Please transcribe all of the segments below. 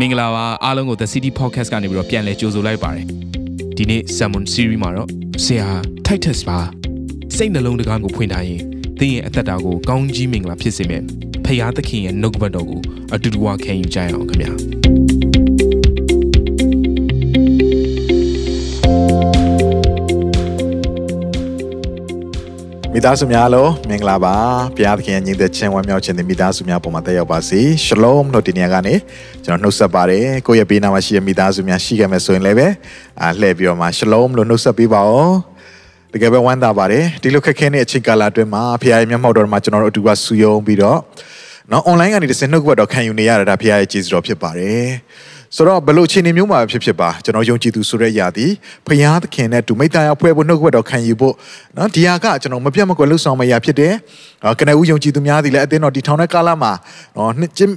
မင်္ဂလာပါအားလုံးကို The City Podcast ကနေပြီးတော့ပြန်လည်ကြိုဆိုလိုက်ပါတယ်ဒီနေ့ Salmon Series မှာတော့ဆရာ Titus ပါစိတ်နှလုံးတကားကိုဖွင့်ထားရင်သင်ရဲ့အသက်တာကိုကောင်းကြီးမင်္ဂလာဖြစ်စေမယ်ဖခင်သခင်ရဲ့နှုတ်ကပတ်တော်ကိုအတူတူဝခံယူကြရအောင်ခင်ဗျာ မိသားစုများလို့မင်္ဂလာပါဘုရားသခင်ညီတဲ့ချင်းဝမ်းမြောက်ခြင်းတဲ့မိသားစုများပုံမှာတက်ရောက်ပါစေရှလုံးလို့ဒီနေ့ကနေကျွန်တော်နှုတ်ဆက်ပါတယ်ကိုယ့်ရဲ့ဘေးနားမှာရှိတဲ့မိသားစုများရှိခဲ့မယ်ဆိုရင်လည်းပဲအာလှည့်ပြီးတော့မှရှလုံးလို့နှုတ်ဆက်ပေးပါဦးတကယ်ပဲဝမ်းသာပါတယ်ဒီလိုခက်ခဲတဲ့အချိန်ကာလအတွင်းမှာဖခင်ရဲ့မျက်မှောက်တော်မှာကျွန်တော်တို့အတူကဆူယုံပြီးတော့နော် online ကနေတစ်စင်နှုတ်ကပတ်တော်ခံယူနေရတာဒါဖခင်ရဲ့ကျေးဇူးတော်ဖြစ်ပါတယ် ဆိုတော့ဘလို့အခြေအနေမျိုးမှာဖြစ်ဖြစ်ပါကျွန်တော်ယုံကြည်သူဆိုတဲ့ຢာသည်ဖျားသခင်နဲ့တူမိတ္တရာဖွဲ့ဖို့နှုတ်ကပတ်တော်ခံယူဖို့နော်ဒီဟာကကျွန်တော်မပြတ်မကွယ်လှုပ်ဆောင်မရဖြစ်တယ်။ကနဦးယုံကြည်သူများသည်လည်းအသင်းတော်တည်ထောင်တဲ့ကာလမှာနော်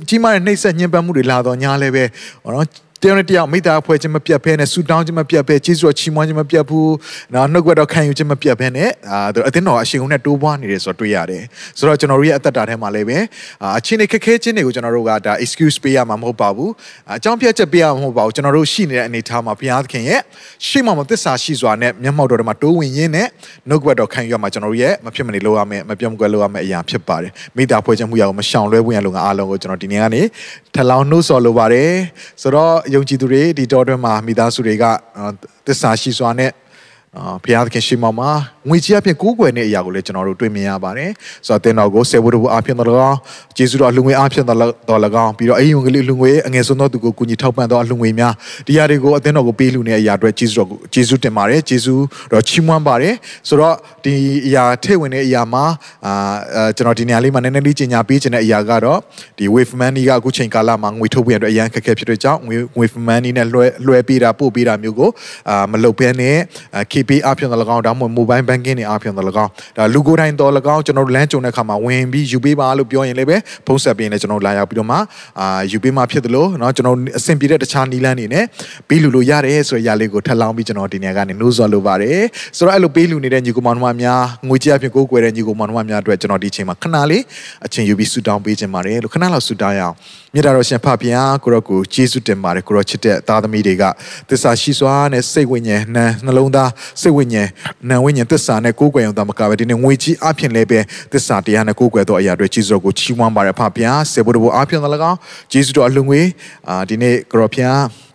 ကြီးမားတဲ့နှိမ့်ဆက်ညှဉ်းပန်းမှုတွေလာတော့ညာလည်းပဲနော် တယောက်နဲ့တယောက်မိသားဖွဲ့ခြင်းမပြတ်ဘဲနဲ့ဆူတောင်းခြင်းမပြတ်ဘဲကျေးဇူးတော်ချီးမွမ်းခြင်းမပြတ်ဘူးနော်နှုတ်ကပတ်တော်ခံယူခြင်းမပြတ်ဘဲနဲ့အာအသင်းတော်အရှင်ုံနဲ့တိုးပွားနေတယ်ဆိုတော့တွေ့ရတယ်ဆိုတော့ကျွန်တော်တို့ရဲ့အသက်တာထဲမှာလည်းပဲအချင်းတွေခက်ခဲခြင်းတွေကိုကျွန်တော်တို့ကဒါ excuse ပေးရမှာမဟုတ်ပါဘူးအကြောင်းပြချက်ပေးရမှာမဟုတ်ပါဘူးကျွန်တော်တို့ရှိနေတဲ့အနေအထားမှာဘုရားသခင်ရဲ့ရှေ့မှာမသစ္စာရှိစွာနဲ့မျက်မှောက်တော်ထဲမှာတိုးဝင်ရင်းနဲ့နှုတ်ကပတ်တော်ခံယူရမှာကျွန်တော်တို့ရဲ့မဖြစ်မနေလုပ်ရမယ်မပြောင်းကွယ်လုပ်ရမယ်အရာဖြစ်ပါတယ်မိသားဖွဲ့ခြင်းမှုရအောင်မရှောင်လွဲဝင်ရလို့ငါအားလုံးကိုကျွန်တော်ဒီနေ့ကနေထလောင်နှုတ်ဆော်လိုပါတယ်ဆိုတော့ယုံကြည်သူတွေဒီတော်တွင်မှာမိသားစုတွေကသစ္စာရှိစွာနဲ့ အာဘုရားသခင်ရှိမောင်မှာငွေကြီးအဖြစ်ကိုးကွယ်တဲ့အရာကိုလည်းကျွန်တော်တို့တွေ့မြင်ရပါတယ်ဆိုတော့တင်တော်ကိုဆေဝတ္တဘူအဖြစ်တော်၎င်းဂျေဇုတော်အလှငွေအဖြစ်တော်၎င်းပြီးတော့အယုံကလေးအလှငွေအငယ်ဆုံးသောသူကိုကူညီထောက်ပံ့သောအလှငွေများဒီအရာတွေကိုအသင်းတော်ကိုပေးလူနေတဲ့အရာအတွက်ဂျေဇုတော်ကိုဂျေဇုတင်ပါတယ်ဂျေဇုတော်ချီးမွမ်းပါတယ်ဆိုတော့ဒီအရာထည့်ဝင်တဲ့အရာမှာအာကျွန်တော်ဒီနေရာလေးမှာနည်းနည်းလေးကြီးညာပေးခြင်းတဲ့အရာကတော့ဒီ wave money ကအခုချိန်ကာလမှာငွေထုတ်ပြန်အတွက်အရန်ခက်ခဲဖြစ်တဲ့ကြောင့်ငွေ wave money နဲ့လွှဲလွှဲပေးတာပို့ပေးတာမျိုးကိုအာမလုပ်ဘဲနဲ့ KP အဖြစ်တော်၎င်းဒါမှမဟုတ် mobile banking တွေအဖြစ်တော်၎င်းဒါလူကိုယ်တိုင်တော်၎င်းကျွန်တော်တို့လမ်းကြုံတဲ့အခါမှာဝင်ပြီးယူပေးပါလို့ပြောရင်လည်းပဲဖုန်းဆက်ပေးရင်လည်းကျွန်တော်လာရောက်ပြီးတော့မှအာယူပေးမှဖြစ်တယ်လို့เนาะကျွန်တော်အဆင်ပြေတဲ့တခြားနီးလန်းတွေနဲ့ပေးလူလို့ရတယ်ဆိုရရလေးကိုထပ်လောင်းပြီးကျွန်တော်ဒီနေရာကနေနှိုးဆော်လိုပါတယ်ဆိုတော့အဲ့လိုပေးလူနေတဲ့ညီကောင်မောင်နှမများငွေကြေးအဖြစ်ကိုးကွယ်တဲ့ညီကောင်မောင်နှမများအတွက်ကျွန်တော်ဒီချိန်မှာခဏလေးအချိန်ယူပြီးဆူတောင်းပေးခြင်းပါတယ်လို့ခဏလောက်ဆူတောင်းရအောင်မြတ်တော်ရှင်ဖဖျားကိုရောကိုယေရှုတင်ပါတယ်ကိုရောချစ်တဲ့သားသမီးတွေကသစ္စာရှိစွာနဲ့စိတ်ဝိညာဉ်နှံနှလုံးသား စိတ်ဝိညာဉ်နာဝိညာဉ်သစ္စာနဲ့ကိုးကွယ်အောင်သာမကပဲဒီနေ့ငွေကြီးအဖြစ်လည်းပဲသစ္စာတရားနဲ့ကိုးကွယ်သောအရာတွေကြီးစွာကိုချီးမွမ်းပါတယ်ဖဖျားဆေဘုဒ္ဓဘောအဖြစ်လည်းကောင်းယေရှုတော်အလှငွေအာဒီနေ့ကိုရောဖျား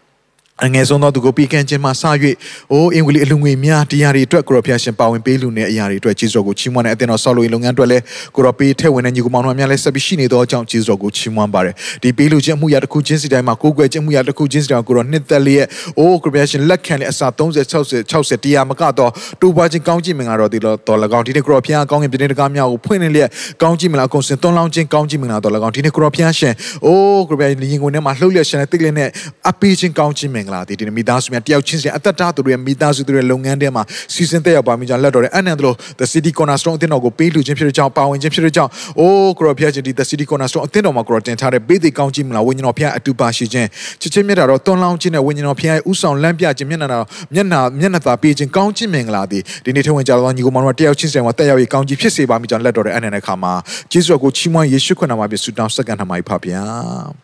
အငယ်ဆုံးသောသူကိုပြီးကမ်းခြင်းမှာစ၍အိုးအင်္ဂလိအလူငွေများတရားတွေအတွက်ကိုရောဖျားရှင်ပါဝင်ပေးလူနေအရာတွေအတွက်ကျေးဇူးကိုချီးမွမ်းတဲ့အသင်းတော်ဆောက်လုပ်ရေးလုပ်ငန်းအတွက်လည်းကိုရောပေးထည့်ဝင်တဲ့ညီကောင်မောင်နှမများလည်းဆက်ပြီးရှိနေသောအကြောင်းကျေးဇူးကိုချီးမွမ်းပါတယ်ဒီပေးလူခြင်းမှုရတစ်ခုချင်းစီတိုင်းမှာကိုးကွယ်ခြင်းမှုရတစ်ခုချင်းစီတိုင်းကိုရောနှစ်သက်လျက်အိုးကိုရောဖျားရှင်လက်ခံတဲ့အစာ30 60 60တရားမကတော့တူပွားခြင်းကောင်းခြင်းမင်္ဂလာတော်ဒီတော်၎င်းဒီနေ့ကိုရောဖျားကောင်းကင်ပြည့်တဲ့တကားများကိုဖွင့်နေလျက်ကောင်းခြင်းမင်္ဂလာအကုန်စင်သွန်းလောင်းခြင်းကောင်းခြင်းမင်္ဂလာတော်၎င်းဒီနေ့ကိုရောဖျားရှင်အိုးကိုရောဖျားရင်ကိုယ်ထဲမှာလှုပ်လျက်ရှင်တဲ့တိတ်လေးနဲ့အပေးခြင်းကောင်းခြင်းမင်္ဂလာဒီဒီနေ့မိသားစုများတယောက်ချင်းစီအသက်တာသူတို့ရဲ့မိသားစုသူတို့ရဲ့လုပ်ငန်းထဲမှာစီစဉ်သက်ရောက်ပါမိကြောင်းလက်တော်တဲ့အနန္တလို့ The City Cornerstone အသင်းတော်ကိုပေးလူခြင်းဖြစ်တဲ့ကြောင့်ပါဝင်ခြင်းဖြစ်တဲ့ကြောင့်အိုးကရောဖျက်ခြင်းဒီ The City Cornerstone အသင်းတော်မှာကရောတင်ထားတဲ့ပေးသိကောင်းခြင်းမလားဝိညာဉ်တော်ဖျက်အတူပါရှိခြင်းချစ်ချင်းမြတ်တာတော့တွန်းလောင်းခြင်းနဲ့ဝိညာဉ်တော်ဖျက်ဥဆောင်လမ်းပြခြင်းမျက်နှာတော်မျက်နှာမျက်နှာသာပေးခြင်းကောင်းခြင်းမင်္ဂလာသည်ဒီနေ့ထဝင်ကြတော့ညီကိုမောင်တို့တယောက်ချင်းစီမှာတက်ရောက်ရေးကောင်းခြင်းဖြစ်စေပါမိကြောင်းလက်တော်တဲ့အနန္တခါမှာယေရှုကိုချီးမွမ်းယေရှုခရစ်နာမှာပြဆုတောင်းစက္ကန့်ထမှာဖပါဗျာ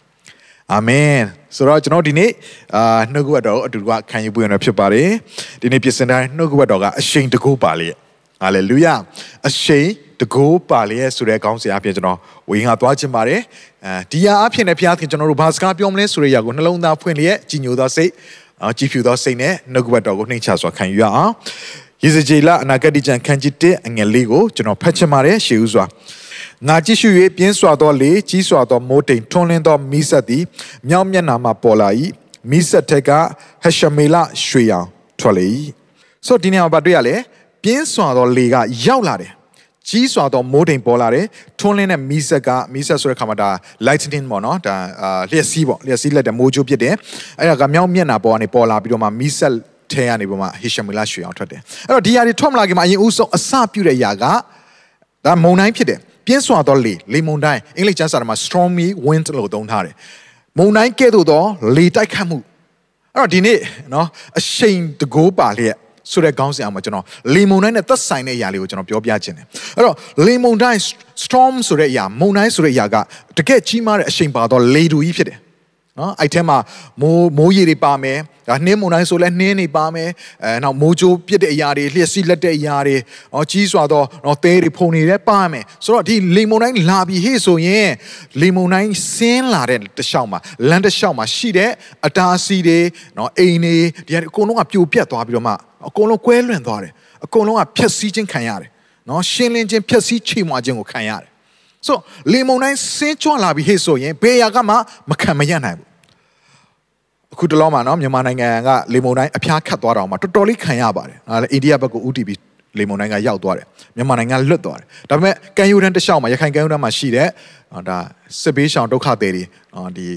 အာမင်ဆိုတော့ကျွန်တော်ဒီနေ့အာနှုတ်ကပတ်တော်အတူတူခံယူပွင့်ရဖြစ်ပါတယ်ဒီနေ့ပြင်ဆင်တိုင်းနှုတ်ကပတ်တော်ကအရှိန်တကူပါလေဟာလေလုယအရှိန်တကူပါလေဆိုတဲ့ကောင်းစရာအပြင်ကျွန်တော်ဝေငါသွားခြင်းပါတယ်အဲဒီဟာအဖြစ်နဲ့ဘုရားသခင်ကျွန်တော်တို့ဘာစကားပြောမလဲဆိုတဲ့ຢာကိုနှလုံးသားဖွင့်လျက်ကြည်ညိုသောစိတ်ကြည်ဖြူသောစိတ်နဲ့နှုတ်ကပတ်တော်ကိုနှိမ့်ချစွာခံယူရအောင်ယေဇကျေလအနာဂတ်ကျမ်းခန်းကြီး1အငယ်လေးကိုကျွန်တော်ဖတ်ချင်ပါတယ်ရှေးဥစွာ ငါကြည့်ရှု၍ပြင်းစွာသောလေကြီးစွာသောမိုးတိမ်ထွန်းလင်းသောမိဆက်သည်မြောက်မျက်နှာမှပေါ်လာ၏မိဆက်ထက်ကဟရှမေလရွှေရောင်ထွက်လေ၏ဆိုတော့ဒီနေ့မှာတွေ့ရလေပြင်းစွာသောလေကရောက်လာတယ်ကြီးစွာသောမိုးတိမ်ပေါ်လာတယ်ထွန်းလင်းတဲ့မီးဆက်ကမီးဆက်ဆိုတဲ့ခါမှာဒါ lightning ပေါ့နော်ဒါအာလျှက်စီးပေါ့လျှက်စီးလက်တဲ့မိုးကြိုးဖြစ်တယ်အဲ့ဒါကမြောက်မျက်နှာပေါ်ကနေပေါ်လာပြီးတော့မှမီးဆက်ထဲကနေပေါ်မှာဟေရှမေလရွှေအောင်ထွက်တယ်အဲ့တော့ဒီຢာတွေထွက်မလာခင်မှာအရင်ဦးဆုံးအစပြုတဲ့ຢာကဒါမုံတိုင်းဖြစ်တယ် ပြင်းစွာသောလေလေမုန်တိုင်းအင်္ဂလိပ်ကျမ်းစာထဲမှာ stormy wind လို့သုံးထားတယ်မုန်တိုင်းကဲ့သို့သောလေတိုက်ခတ်မှုအဲ့တော့ဒီနေ့နော်အရှိန်တကိုးပါလျက်ဆိုတဲ့ခေါင်းစဉ်အောင်မှာကျွန်တော်လေမုန်တိုင်းနဲ့သက်ဆိုင်တဲ့အရာလေးကိုကျွန်တော်ပြောပြခြင်းတယ်အဲ့တော့လေမုန်တိုင်း storm ဆိုတဲ့အရာမုန်တိုင်းဆိုတဲ့အရာကတကယ်ကြီးမားတဲ့အရှိန်ပါသောလေတူကြီးဖြစ်တယ် နော်အဲ့ထဲမှာမိုးမိုးရေတွေပါမယ်ဒါနှင်းမုန်တိုင်းဆိုလဲနှင်းတွေပါမယ်အဲနောက်မိုးကြိုးပြစ်တဲ့အရာတွေလျှက်စီးလက်တဲ့အရာတွေဟောကြီးစွာသောနော်သဲတွေဖုန်တွေလည်းပါမယ်ဆိုတော့ဒီလေမုန်တိုင်းလာပြီဟေ့ဆိုရင်လေမုန်တိုင်းဆင်းလာတဲ့တခြားမှာလမ်းတစ်လျှောက်မှာရှိတဲ့အတားအဆီးတွေနော်အိမ်တွေဒီအကုန်လုံးကပြိုပြက်သွားပြီးတော့မှအကုန်လုံးကွဲလွင့်သွားတယ်အကုန်လုံးကဖျက်ဆီးခြင်းခံရတယ်နော်ရှင်းလင်းခြင်းဖျက်ဆီးချိန်မွာခြင်းကိုခံရတယ်ဆိုလေမုန်တိုင်းဆင်းကြွလာပြီဟေ့ဆိုရင်ဘေးရာကမှမခံမရနိုင်ဘူး အခုတလောမှာနော်မြန်မာနိုင်ငံကလေမုန်တိုင်းအဖျားခတ်သွားတော့မှတော်တော်လေးခံရပါတယ်။အဲအိန္ဒိယဘက်ကိုဥတီပြီးလေမုန်တိုင်းကရောက်သွားတယ်။မြန်မာနိုင်ငံလွတ်သွားတယ်။ဒါပေမဲ့ကန်ယူရန်တစ်လျှောက်မှာရခိုင်ကန်ယူရန်မှာရှိတဲ့ဒါစစ်ဘေးရှောင်ဒုက္ခသည်တွေဒီ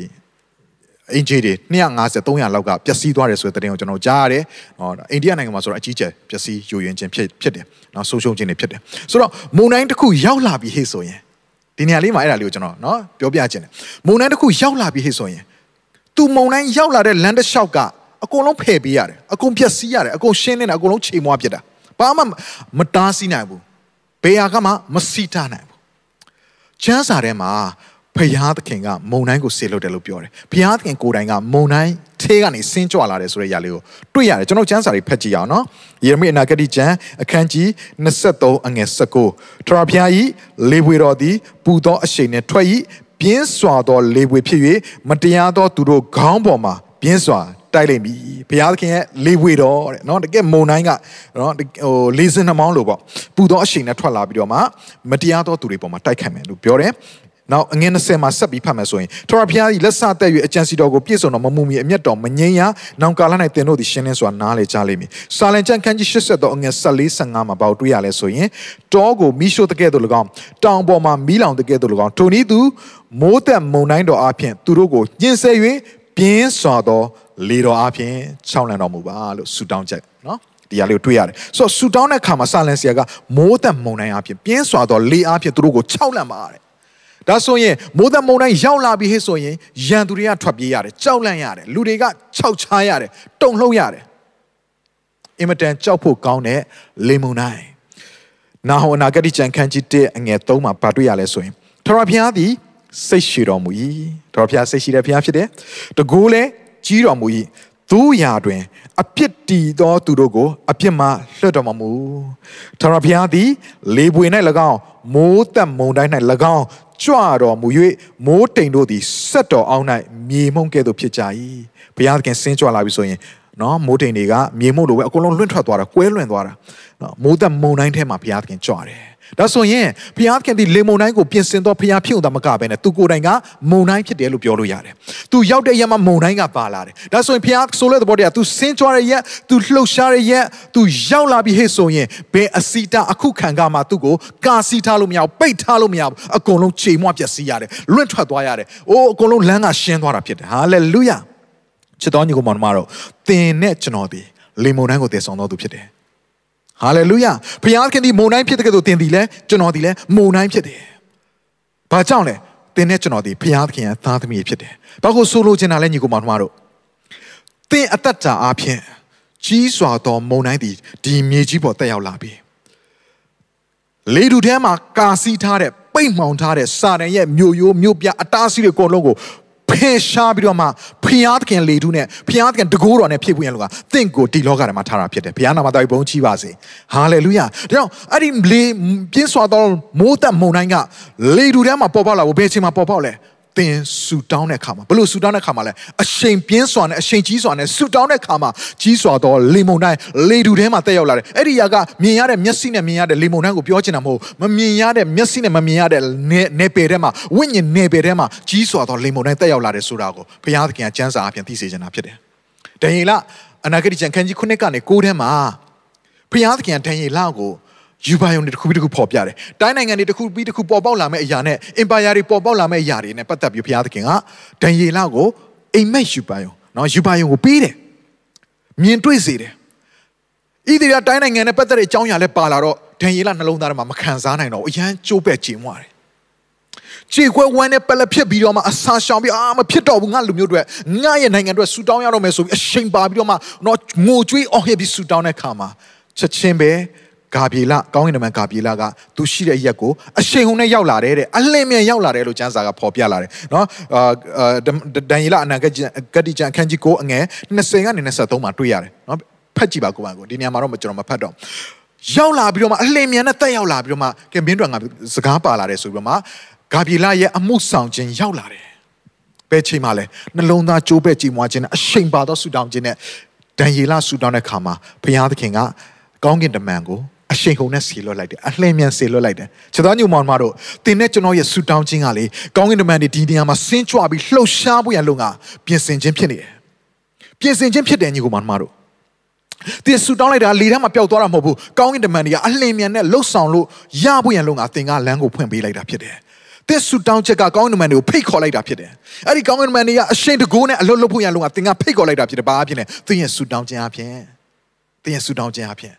အင်ဂျီတွေ250 300လောက်ကပျက်စီးသွားတယ်ဆိုတဲ့သတင်းကိုကျွန်တော်ကြားရတယ်။ဟောအိန္ဒိယနိုင်ငံမှာဆိုတော့အကြီးကျယ်ပျက်စီးယိုယွင်းခြင်းဖြစ်ဖြစ်တယ်။နော်ဆုံးရှုံးခြင်းတွေဖြစ်တယ်။ဆိုတော့မုန်တိုင်းတစ်ခုရောက်လာပြီဟေ့ဆိုရင်ဒီနေရာလေးမှာအဲ့ဒါလေးကိုကျွန်တော်နော်ပြောပြခြင်းတယ်။မုန်တိုင်းတစ်ခုရောက်လာပြီဟေ့ဆိုရင် သူမုံတိုင်းရောက်လာတဲ့လမ်းတစ်လျှောက်ကအကုန်လုံးဖယ်ပေးရတယ်အကုန်ဖြက်စီးရတယ်အကုန်ရှင်းနေတာအကုန်လုံးချိန်မွားပြစ်တာဘာမှမတားဆီးနိုင်ဘူးဘေးကမှမစီတားနိုင်ဘူးချမ်းစာထဲမှာဖယားသခင်ကမုံတိုင်းကိုဆေလွတ်တယ်လို့ပြောတယ်ဖယားသခင်ကိုယ်တိုင်ကမုံတိုင်းထဲကနေဆင်းကြွလာတယ်ဆိုတဲ့ຢာလေးကိုတွေ့ရတယ်ကျွန်တော်ကျမ်းစာတွေဖတ်ကြည့်အောင်နော်ယေရမိအနာဂတိကျမ်းအခန်းကြီး23အငယ်19ထရဖျားဤလေဝေတော်သည်ပူသောအရှိန်နှင့်ထွက်၏ ပြင်းစွာသောလေပွေဖြစ်၍မတရားသောသူတို့ခေါင်းပေါ်မှာပြင်းစွာတိုက်လိမ့်မည်ဘုရားသခင်ရဲ့လေဝေတော်တဲ့နော်တကယ်မုံတိုင်းကနော်ဟိုလေးစင်းနှမောင်းလို့ပေါ့ပူသောအရှိန်နဲ့ထွက်လာပြီးတော့မှမတရားသောသူတွေပေါ်မှာတိုက်ခိုက်မယ်လို့ပြောတယ် နောက်အငင်း20မှာဆက်ပြီးဖတ်မယ်ဆိုရင်ထောရဖျားကြီးလက်ဆသက်၍အကြံစီတော်ကိုပြည့်စုံတော်မမှုမီအမျက်တော်မငြိမ်းရနောင်ကာလ၌တင်တို့သည်ရှင်းလင်းစွာနားလေကြလိမ့်မည်စာလံကျမ်းခန်းကြီး80တော်အငယ်14 15မှာပေါ့တွေ့ရလဲဆိုရင်တောကိုမိရှို့တကဲ့သို့၎င်းတောင်ပေါ်မှာမီးလောင်တကဲ့သို့၎င်းထိုနည်းသူမိုးသက်မုန်တိုင်းတော်အဖျင်သူတို့ကိုညှင်းဆဲ၍ပြင်းစွာသောလေတော်အဖျင်ချောင်းလန့်တော်မူပါလို့ဆုတောင်းချက်နော်ဒီဟာလေးကိုတွေ့ရတယ်ဆိုတော့ဆူတောင်းတဲ့ခါမှာဆာလန်ဆီယာကမိုးသက်မုန်တိုင်းအဖြစ်ပြင်းစွာသောလေအဖြစ်သူတို့ကိုခြောက်လန့်ပါတဲ့ ဒါဆိုရင်မိုးသက်မုန်တိုင်းရောက်လာပြီဟဲ့ဆိုရင်ရန်သူတွေကထွက်ပြေးရတယ်ကြောက်လန့်ရတယ်လူတွေကခြောက်ချားရတယ်တုန်လှုပ်ရတယ်အင်မတန်ကြောက်ဖို့ကောင်းတဲ့လေမုန်တိုင်းနာဟောနာဂတိကျန်ခန်းကြီး1အငယ်3မှာဗာတွေ့ရလဲဆိုရင်ထရဖျားသည်စိတ်ရှိတော်မူ၏ထရဖျားစိတ်ရှိတဲ့ဖျားဖြစ်တယ်တကိုးလည်းကြီးတော်မူ၏ သူရာတွင်အပြစ်တီသောသူတို့ကိုအပြစ်မှလွတ်တော်မမူထာဝရဘုရားသည် လေပွေ၌၎င်းမိုးသက်မုန်တိုင်း၌၎င်းကြွတော်မူ၍မိုးတိမ်တို့သည်ဆက်တော်အောင်၌မြေမှုန့်ကဲ့သို့ဖြစ်ကြ၏ဘုရားသခင်ဆင်းကြွလာပြီဆိုရင်နော်မိုးတိမ်တွေကမြေမှုန့်လိုပဲအကုန်လုံးလွင့်ထွက်သွားတာကွဲလွင့်သွားတာနော်မိုးသက်မုန်တိုင်းထဲမှာဘုရားသခင်ကြွတယ် ဒါဆိုရင်ဘုရားခင်ဒီလေမုန်တိုင်းကိုပြင်ဆင်သောဘုရားဖြစ်ုံသာမကဘဲနဲ့သူကိုယ်တိုင်ကမုန်တိုင်းဖြစ်တယ်လို့ပြောလို့ရတယ်။ तू ရောက်တဲ့ရက်မှာမုန်တိုင်းကပါလာတယ်။ဒါဆိုရင်ဘုရားဆိုတဲ့သဘောတည်းက तू ဆင်းကြွတဲ့ရက် तू လှုပ်ရှားတဲ့ရက် तू ရောက်လာပြီဟဲ့ဆိုရင်ဘယ်အစီတာအခုခံကမှသူ့ကိုကာစီထားလို့မရဘူးပိတ်ထားလို့မရဘူးအကုန်လုံးချိန်မွပျက်စီးရတယ်လွင့်ထွက်သွားရတယ်။အိုးအကုန်လုံးလမ်းကရှင်းသွားတာဖြစ်တယ်။ဟာလေလုယာ။ချစ်တော်ညီကောင်မတော်သင်နဲ့ကျွန်တော်ဒီလေမုန်တိုင်းကိုတည်ဆောင်တော်သူဖြစ်တယ်။ ဟာလေလုယာဘုရားခင်ဒီမုန်တိုင်းဖြစ်တဲ့ကဲ့သို့သင်ဒီလဲကျွန်တော်ဒီလဲမုန်တိုင်းဖြစ်တယ်။ဘာကြောင့်လဲသင်နဲ့ကျွန်တော်ဒီဘုရားခင်ရဲ့သားသမီးဖြစ်တယ်။ဘာကိုဆိုလိုချင်တာလဲညီကောင်မတို့သင်အသက်တာအဖြစ်ကြီးစွာသောမုန်တိုင်းဒီဒီမြေကြီးပေါ်တက်ရောက်လာပြီ။လေတူထဲမှာကာစီးထားတဲ့ပိတ်မှောင်ထားတဲ့စာတန်ရဲ့မြို့ရိုးမြို့ပြအတားအဆီးတွေအကုန်လုံးကို ဖယ်ရှားပြီးတော့မှဖျားသခင်လေထုနဲ့ဖျားသခင်တကိုးတော်နဲ့ဖြစ်ပွင့်ရလို့ကသင်ကိုဒီလောကထဲမှာထားတာဖြစ်တယ်ဘုရားနာမတော်ဘုန်းကြီးပါစေဟာလေလုယာဒါကြောင့်အဲ့ဒီလေပြင်းစွာသောမိုးသက်မုန်တိုင်းကလေထုထဲမှာပေါ်ပေါက်လာဖို့ဘယ်အချိန်မှာပေါ်ပေါက်လဲ သင်ဆူတောင်းတဲ့အခါမှာဘလို့ဆူတောင်းတဲ့အခါမှာလဲအရှိန်ပြင်းစွာနဲ့အရှိန်ကြီးစွာနဲ့ဆူတောင်းတဲ့အခါမှာကြီးစွာသောလေမုန်တိုင်းလေတူထဲမှာတက်ရောက်လာတယ်အဲ့ဒီຢာကမြင်ရတဲ့မျက်စိနဲ့မြင်ရတဲ့လေမုန်တိုင်းကိုပြောချင်တာမဟုတ်မမြင်ရတဲ့မျက်စိနဲ့မမြင်ရတဲ့နေနေပယ်ထဲမှာဝိညာဉ်နေပယ်ထဲမှာကြီးစွာသောလေမုန်တိုင်းတက်ရောက်လာတယ်ဆိုတာကိုဘုရားသခင်ကစံစာအပြင်သိစေချင်တာဖြစ်တယ်ဒံယေလအနာဂတိကျမ်းခန်းကြီး9ကနေ9ထဲမှာဘုရားသခင်ဒံယေလကို ယူပါယုံတွေတစ်ခုပြီးတစ်ခုပေါ်ပြတယ်။တိုင်းနိုင်ငံတွေတစ်ခုပြီးတစ်ခုပေါ်ပေါက်လာမယ့်အရာနဲ့အင်ပါယာတွေပေါ်ပေါက်လာမယ့်အရာတွေနဲ့ပတ်သက်ပြီးဘုရားသခင်ကဒံယေလကိုအိမ်မက်ယူပါယုံနော်ယူပါယုံကိုပေးတယ်။မြင်တွေ့စေတယ်။ဣသရေလတိုင်းနိုင်ငံနဲ့ပတ်သက်တဲ့အကြောင်းအရာလည်းပါလာတော့ဒံယေလနှလုံးသားထဲမှာမခံစားနိုင်တော့ဘူးအရန်ကြိုးပဲ့ကျင်သွားတယ်ခြေခွဲဝမ်းနဲ့ပလက်ဖြစ်ပြီးတော့မှအစာရှောင်ပြီးအာမဖြစ်တော့ဘူးငါလူမျိုးတွေငါရဲ့နိုင်ငံတွေဆူတောင်းရတော့မယ်ဆိုပြီးအချိန်ပါပြီးတော့မှတော့ငိုကြွေးအော်ဟစ်ပြီးဆူတောင်းတဲ့ခါမှာချက်ချင်းပဲ ဂါပြေလကောင်းကင်တမန်ဂါပြေလကသူရှိတဲ့ရက်ကိုအရှိန်ဟုန်နဲ့ရောက်လာတယ်တဲ့အလင်းမြန်ရောက်လာတယ်လို့ကျမ်းစာကဖော်ပြလာတယ်နော်အာဒန်ယေလအနာဂတ်ဂတိကျမ်းအခန်းကြီး9အငယ်20ကနေ23မှာတွေ့ရတယ်နော်ဖတ်ကြည့်ပါကိုပါကိုဒီနေရာမှာတော့ကျွန်တော်မဖတ်တော့ရောက်လာပြီးတော့မှအလင်းမြန်နဲ့တက်ရောက်လာပြီးတော့မှကင်ဘင်းတော်ငါစကားပါလာတယ်ဆိုပြီးတော့မှဂါပြေလရဲ့အမှုဆောင်ခြင်းရောက်လာတယ်ဘယ်ချိန်မှလဲနှလုံးသားကြိုးပဲ့ကြည်မွားခြင်းနဲ့အရှိန်ပါသောဆူတောင်းခြင်းနဲ့ဒန်ယေလဆူတောင်းတဲ့ခါမှာဘုရားသခင်ကကောင်းကင်တမန်ကို အရှိန်ဟုန်နဲ့ဆေလွတ်လိုက်တယ်အလှည့်မြန်ဆေလွတ်လိုက်တယ်ခြေသားညုံမောင်မတို့တင်းနဲ့ကျွန်တော်ရဲ့ဆူတောင်းခြင်းကလေကောင်းကင်တမန်တွေဒီနေရာမှာဆင်းကြွပြီးလှုပ်ရှားဖို့ရလုံကပြင်ဆင်ခြင်းဖြစ်နေတယ်ပြင်ဆင်ခြင်းဖြစ်တယ်ညီကောင်မောင်မတို့တင်ဆူတောင်းလိုက်တာလေထဲမှာပျောက်သွားတာမဟုတ်ဘူးကောင်းကင်တမန်တွေကအလှည့်မြန်နဲ့လှုပ်ဆောင်လို့ရဖို့ရလုံကသင်ကလမ်းကိုဖွင့်ပေးလိုက်တာဖြစ်တယ်တဲ့ဆူတောင်းချက်ကကောင်းကင်တမန်တွေကိုဖိတ်ခေါ်လိုက်တာဖြစ်တယ်။အဲ့ဒီကောင်းကင်တမန်တွေကအရှင်တကိုးနဲ့အလွတ်လွတ်ဖို့ရလုံကသင်ကဖိတ်ခေါ်လိုက်တာဖြစ်တယ်။ဘာအဖြစ်လဲ။သင်ရဲ့ဆူတောင်းခြင်းအဖြစ်သင်ရဲ့ဆူတောင်းခြင်းအဖြစ်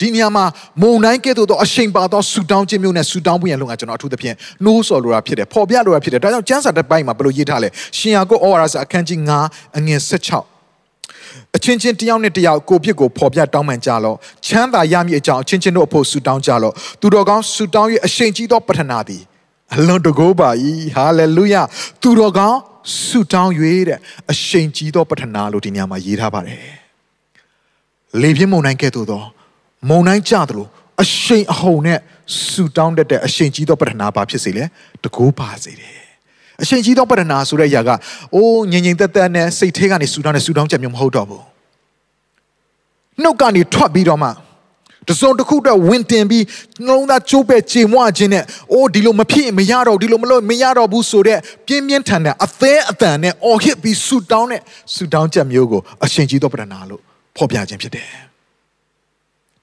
ဒီနေရာမှာမုံတိုင်းကဲ့သို့သောအရှိန်ပါသောဆူတောင်းခြင်းမျိုးနဲ့ဆူတောင်းဖို့ရန်လုံကကျွန်တော်အထူးသဖြင့်နှိုးဆော်လိုတာဖြစ်တယ်ပေါ်ပြလိုတာဖြစ်တယ်ဒါကြောင့်ကျမ်းစာတစ်ပိုင်းမှာဘယ်လိုရေးထားလဲရှင်ယာကုဩဝါဒစာအခန်းကြီး9အငယ်16အချင်းချင်းတယောက်နဲ့တယောက်ကိုပြစ်ကိုဖော်ပြတောင်းပန်ကြလော့ချမ်းသာရမည်အကြောင်းအချင်းချင်းတို့အဖို့ဆူတောင်းကြလော့သူတော်ကောင်းဆူတောင်း၍အရှိန်ကြီးသောပထနာသည်အလွန်တကိုးပါ၏ဟာလေလုယသူတော်ကောင်းဆူတောင်း၍တဲ့အရှိန်ကြီးသောပထနာလို့ဒီနေရာမှာရေးထားပါတယ်လေပြင်းမုန်တိုင်းကဲ့သို့သော မုံတိုင်းကြသလိုအရှိန်အဟုန်နဲ့ဆူတောင်းတတ်တဲ့အရှိန်ကြီးသောပတ္ထနာပါဖြစ်စေလေတကူပါစေတယ်အရှိန်ကြီးသောပတ္ထနာဆိုတဲ့အရာကအိုးငြိမ်ငြိမ်သက်သက်နဲ့စိတ်ထဲကနေဆူတောင်းတဲ့ဆူတောင်းချက်မျိုးမဟုတ်တော့ဘူးနှုတ်ကနေထွက်ပြီးတော့မှတစုံတစ်ခုတော့ဝင်တင်ပြီးနှလုံးသားကျိုးပဲကြေမွခြင်းနဲ့အိုးဒီလိုမဖြစ်မရတော့ဒီလိုမလို့မရတော့ဘူးဆိုတဲ့ပြင်းပြင်းထန်တဲ့အသေးအတန်နဲ့အော်ဟစ်ပြီးဆူတောင်းတဲ့ဆူတောင်းချက်မျိုးကိုအရှင်ကြီးသောပတ္ထနာလို့ဖော်ပြခြင်းဖြစ်တယ်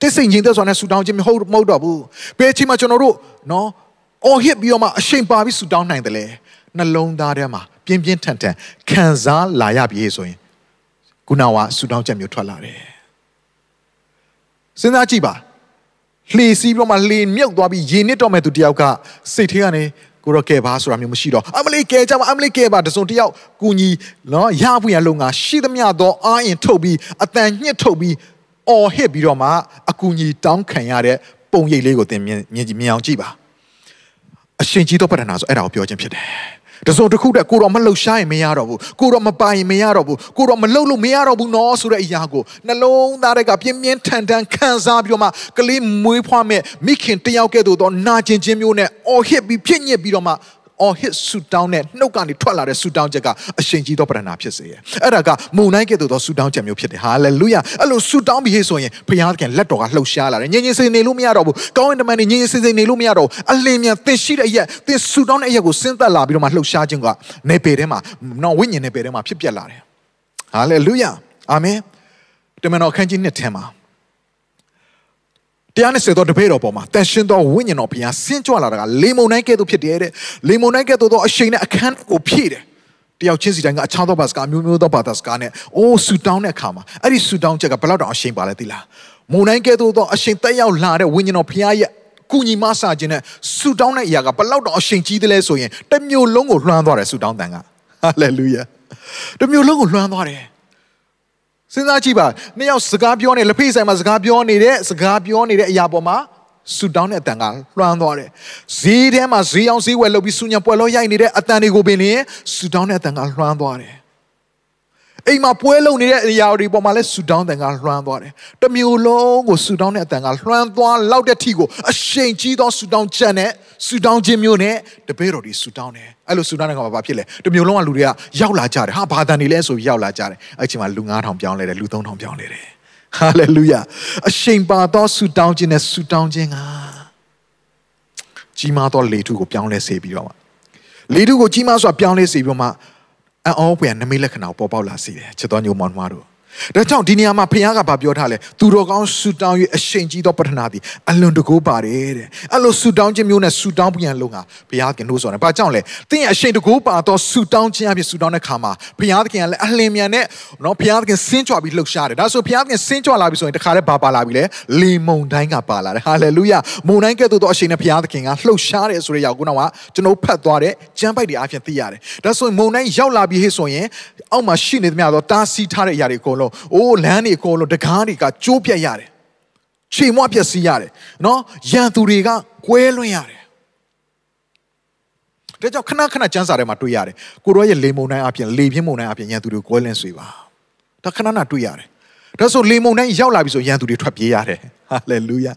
တိတ်ဆိတ်ငြိမ်သက်စွာနဲ့ဆူတောင်းခြင်းမဟုတ်မဟုတ်တော့ဘူးဘယ်အချိန်မှကျွန်တော်တို့နော်အော်ဟစ်ပြီးတော့မှအရှိန်ပါပြီးဆူတောင်းနိုင်တယ်လေနှလုံးသားထဲမှာပြင်းပြင်းထန်ထန်ခံစားလာရပြီဆိုရင်ခုနကဆူတောင်းချက်မျိုးထွက်လာတယ်စဉ်းစားကြည့်ပါလှေစီးပြီးတော့မှလှေမြုပ်သွားပြီးရေနစ်တော့မဲ့သူတယောက်ကစိတ်ထဲကနေကိုရောကဲပါဆိုတာမျိုးမရှိတော့အမလေးကဲကြပါအမလေးကဲပါတစုံတယောက်ကူညီနော်ရဖို့ရလုံငါရှိသမျှသောအာရင်ထုတ်ပြီးအတန်ညှစ်ထုတ်ပြီး အော်ဟစ်ပြီးတော့မှအကူညီတောင်းခံရတဲ့ပုံရိပ်လေးကိုသင်မြင်မြင်အောင်ကြည့်ပါအရှင်ကြီးသောပတ္ထနာဆိုအဲ့ဒါကိုပြောခြင်းဖြစ်တယ်တစုံတစ်ခုတည်းကိုတော့မလှုပ်ရှားရင်မရတော့ဘူးကိုတော့မပိုင်ရင်မရတော့ဘူးကိုတော့မလှုပ်လို့မရတော့ဘူးနော်ဆိုတဲ့အရာကိုနှလုံးသားတွေကပြင်းပြင်းထန်ထန်ခံစားပြီးတော့မှကလေးမွေးဖွားမဲ့မိခင်တယောက်ကဲ့သို့သောနာကျင်ခြင်းမျိုးနဲ့အော်ဟစ်ပြီးဖြစ်ညစ်ပြီးတော့မှ အော်ဟစ်ဆူတောင်းတဲ့နှုတ်ကနေထွက်လာတဲ့ဆူတောင်းချက်ကအရှင်ကြီးသောပဒနာဖြစ်စေရဲ့အဲ့ဒါကမုန်တိုင်းကဲ့သို့သောဆူတောင်းချက်မျိုးဖြစ်တယ်ဟာလေလုယအဲ့လိုဆူတောင်းပြီးဆိုရင်ဘုရားသခင်လက်တော်ကလှုပ်ရှားလာတယ်ငြိမ်ငြိမ်စိနေလို့မရတော့ဘူးကောင်းရင်တမန်နေငြိမ်ငြိမ်စိစိနေလို့မရတော့ဘူးအလင်းမြန်သင်ရှိတဲ့အရက်သင်ဆူတောင်းတဲ့အရက်ကိုစဉ်းသက်လာပြီးတော့မှလှုပ်ရှားခြင်းကနေပေထဲမှာနော်ဝိညာဉ်နေပေထဲမှာဖြစ်ပျက်လာတယ်ဟာလေလုယအာမင်တမန်တော်ခန်းကြီးနှစ်ထဲမှာ တရားနဲ့ဆက်သောတပည့်တော်ပေါ်မှာတန်ရှင်းသောဝိညာဉ်တော်ဘုရားဆင်းကြွလာတာကလေမုန်တိုင်းကဲ့သို့ဖြစ်တယ်တဲ့လေမုန်တိုင်းကဲ့သို့သောအရှိန်နဲ့အခန်းကိုဖြည့်တယ်တယောက်ချင်းစီတိုင်းကအခြားသောဘာစကားမျိုးမျိုးသောဘာသာစကားနဲ့အိုးဆူတောင်းတဲ့အခါမှာအဲ့ဒီဆူတောင်းချက်ကဘယ်လောက်တောင်အရှိန်ပါလဲသိလားမုန်တိုင်းကဲ့သို့သောအရှိန်တက်ရောက်လာတဲ့ဝိညာဉ်တော်ဘုရားရဲ့ကုညီမဆာခြင်းနဲ့ဆူတောင်းတဲ့အရာကဘယ်လောက်တောင်အရှိန်ကြီးသလဲဆိုရင်တမျိုးလုံးကိုလွှမ်းသွားတယ်ဆူတောင်းတန်ကဟာလေလုယာတမျိုးလုံးကိုလွှမ်းသွားတယ် စဉ်းစားကြည့်ပါနှစ်ယောက်စကားပြောနေလက်ဖေးဆိုင်မှာစကားပြောနေတဲ့စကားပြောနေတဲ့အရာပေါ်မှာဆူတောင်းတဲ့အတန်ကလွှမ်းသွားတယ်ဈေးထဲမှာဈေးအောင်ဈေးဝယ်လုပ်ပြီးဆူညံပွဲလို့ရိုက်နေတဲ့အတန်တွေကိုပင်လင်ဆူတောင်းတဲ့အတန်ကလွှမ်းသွားတယ် အိမ်မှာပွဲလုံနေတဲ့အရာတွေပေါ်မှာလဲဆူတောင်းတဲ့ကလွှမ်းသွားတယ်။တမျိုးလုံးကိုဆူတောင်းတဲ့အတန်ကလွှမ်းသွားလောက်တဲ့ထိကိုအရှိန်ကြီးသောဆူတောင်းချက်နဲ့ဆူတောင်းခြင်းမျိုးနဲ့တပည့်တော်တွေဆူတောင်းတယ်။အဲ့လိုဆူတောင်းတဲ့ကဘာဖြစ်လဲ။တမျိုးလုံးကလူတွေကရောက်လာကြတယ်။ဟာဘာတန်နေလဲဆိုပြီးရောက်လာကြတယ်။အဲ့ချိန်မှာလူ9000ပြောင်းလဲတယ်လူ3000ပြောင်းလဲတယ်။ဟာလေလုယာ။အရှိန်ပါသောဆူတောင်းခြင်းနဲ့ဆူတောင်းခြင်းကကြီးမားသောလေထုကိုပြောင်းလဲစေပြီးတော့မှလေထုကိုကြီးမားစွာပြောင်းလဲစေပြီးတော့မှ အံ့ဩဖွယ်နမိတ်လက္ခဏာကိုပေါ်ပေါက်လာစေတယ်ချစ်တော်ညိုမောင်နှမတို့ ဒါကြောင့်ဒီနေရာမှာဖခင်ကဗာပြောထားလဲသူတော်ကောင်းဆူတောင်း၍အရှိန်ကြီးသောပထနာသည်အလွန်တကူပါတယ်တဲ့အဲ့လိုဆူတောင်းခြင်းမျိုးနဲ့ဆူတောင်းပြန်လို့ကဘုရားခင်လို့ဆိုတယ်ဘာကြောင့်လဲသင်ရဲ့အရှိန်တကူပါတော့ဆူတောင်းခြင်းအပြင်ဆူတောင်းတဲ့ခါမှာဘုရားခင်ကလည်းအလင်းမြန်နဲ့နော်ဘုရားခင်ဆင်းကြွပြီးလှုပ်ရှားတယ်ဒါဆိုဘုရားခင်ဆင်းကြွလာပြီဆိုရင်တခါတည်းဘာပါလာပြီလဲလေမုန်တိုင်းကပါလာတယ်ဟာလေလုယမုန်တိုင်းကဲ့သို့သောအရှိန်နဲ့ဘုရားခင်ကလှုပ်ရှားတယ်ဆိုတဲ့ရောက်ကုနောကကျွန်တော်ဖတ်သွားတဲ့ကျမ်းပိုက်တွေအပြင်သိရတယ်ဒါဆိုရင်မုန်တိုင်းရောက်လာပြီဟေ့ဆိုရင်အောက်မှာရှိနေသမျှသောတားဆီးထားတဲ့အရာတွေအကုန်လုံးအိုးလမ်းတွေအကုန်လုံးတကားတွေကကျိုးပြတ်ရတယ်ခြေမွပျက်စီးရတယ်နော်ရန်သူတွေကကွဲလွင့်ရတယ်ဒါကြောင့်ခဏခဏစံစာထဲမှာတွေ့ရတယ်ကိုရောရဲ့လေမုန်တိုင်းအပြင်လေပြင်းမုန်တိုင်းအပြင်ရန်သူတွေကွဲလင်းဆွေပါဒါခဏခဏတွေ့ရတယ်ဒါဆိုလေမုန်တိုင်းရောက်လာပြီဆိုရန်သူတွေထွက်ပြေးရတယ်ဟာလေလုယာ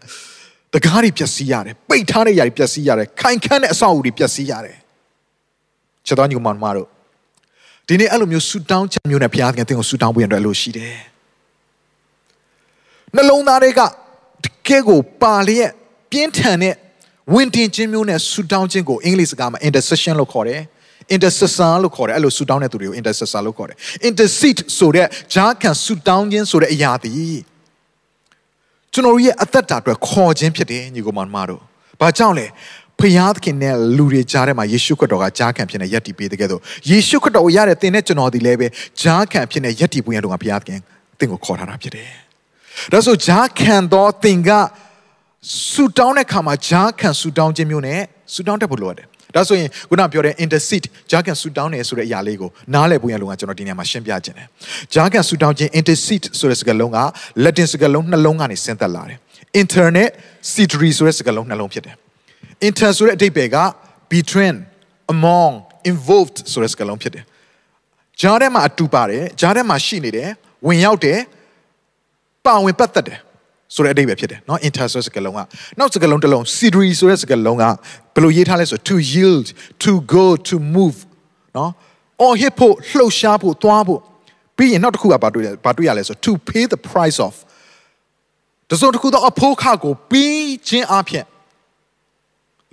တကားတွေပျက်စီးရတယ်ပိတ်ထားတဲ့ຢာတွေပျက်စီးရတယ်ခိုင်ခန့်တဲ့အဆောက်အဦတွေပျက်စီးရတယ်ချက်တော်ညီမတို့ ဒီနေ့အဲ့လိုမျိုးဆူတောင်းချက်မျိုးနဲ့ဘုရားသခင်သင်ကိုဆူတောင်းပေးရတဲ့လို့ရှိတယ်နှလုံးသားတွေကတကယ်ကိုပါလျက်ပြင်းထန်တဲ့ဝင်တင်ခြင်းမျိုးနဲ့ဆူတောင်းခြင်းကိုအင်္ဂလိပ်စကားမှာ intercession လို့ခေါ်တယ် intercessor လို့ခေါ်တယ်အဲ့လိုဆူတောင်းတဲ့သူတွေကို intercessor လို့ခေါ်တယ် intercede ဆိုတဲ့ဂျာခံဆူတောင်းခြင်းဆိုတဲ့အရာတည်းကျွန်တော်ရဲ့အသက်တာအတွက်ခေါ်ခြင်းဖြစ်တယ်ညီကောင်မတို့ဘာကြောင့်လဲ ဖယားသခင်နဲ့လူတွေကြားထဲမှာယေရှုခရစ်တော်ကဂျာခံဖြစ်နေယက်တီပေးတဲ့ကဲ့သို့ယေရှုခရစ်တော်ကိုရတဲ့သင်နဲ့ကျွန်တော်ဒီလည်းပဲဂျာခံဖြစ်နေယက်တီပွင့်ရတော့ကဖယားသခင်သင်ကိုခေါ်ထားတာဖြစ်တယ်ဒါဆိုဂျာခံတော့သင်ကဆူတောင်းတဲ့ခါမှာဂျာခံဆူတောင်းခြင်းမျိုးနဲ့ဆူတောင်းတတ်ဖို့လိုရတယ်ဒါဆိုရင်ခုနပြောတဲ့ intercede ဂျာကန်ဆူတောင်းတယ်ဆိုတဲ့အရာလေးကိုနားလည်ဖို့ရလုံကကျွန်တော်ဒီနေရာမှာရှင်းပြခြင်းတယ်ဂျာကန်ဆူတောင်းခြင်း intercede ဆိုတဲ့စကားလုံးက Latin စကားလုံးနှလုံးကနေဆင်းသက်လာတယ် internet cedry ဆိုတဲ့စကားလုံးနှလုံးဖြစ်တယ် inter ဆိုတဲ့အဓိပ္ပာယ်က between among involved ဆိုတဲ့စကားလုံးဖြစ်တယ်ဂျားထဲမှာအတူပါတယ်ဂျားထဲမှာရှိနေတယ်ဝင်ရောက်တယ်ပါဝင်ပတ်သက်တယ်ဆိုတဲ့အဓိပ္ပာယ်ဖြစ်တယ်เนาะ inter ဆိုတဲ့စကားလုံးကနောက်စကားလုံးတစ်လုံး cedry ဆိုတဲ့စကားလုံးကဘယ်လိုရေးထားလဲဆို to yield to go to move เนาะ or hit ဖို့လှုပ်ရှားဖို့သွားဖို့ပြီးရင်နောက်တစ်ခုကဘာတွေ့လဲဘာတွေ့ရလဲဆို to pay the price of တစုံတစ်ခုသောအဖို့ခကိုပြီးခြင်းအဖြစ်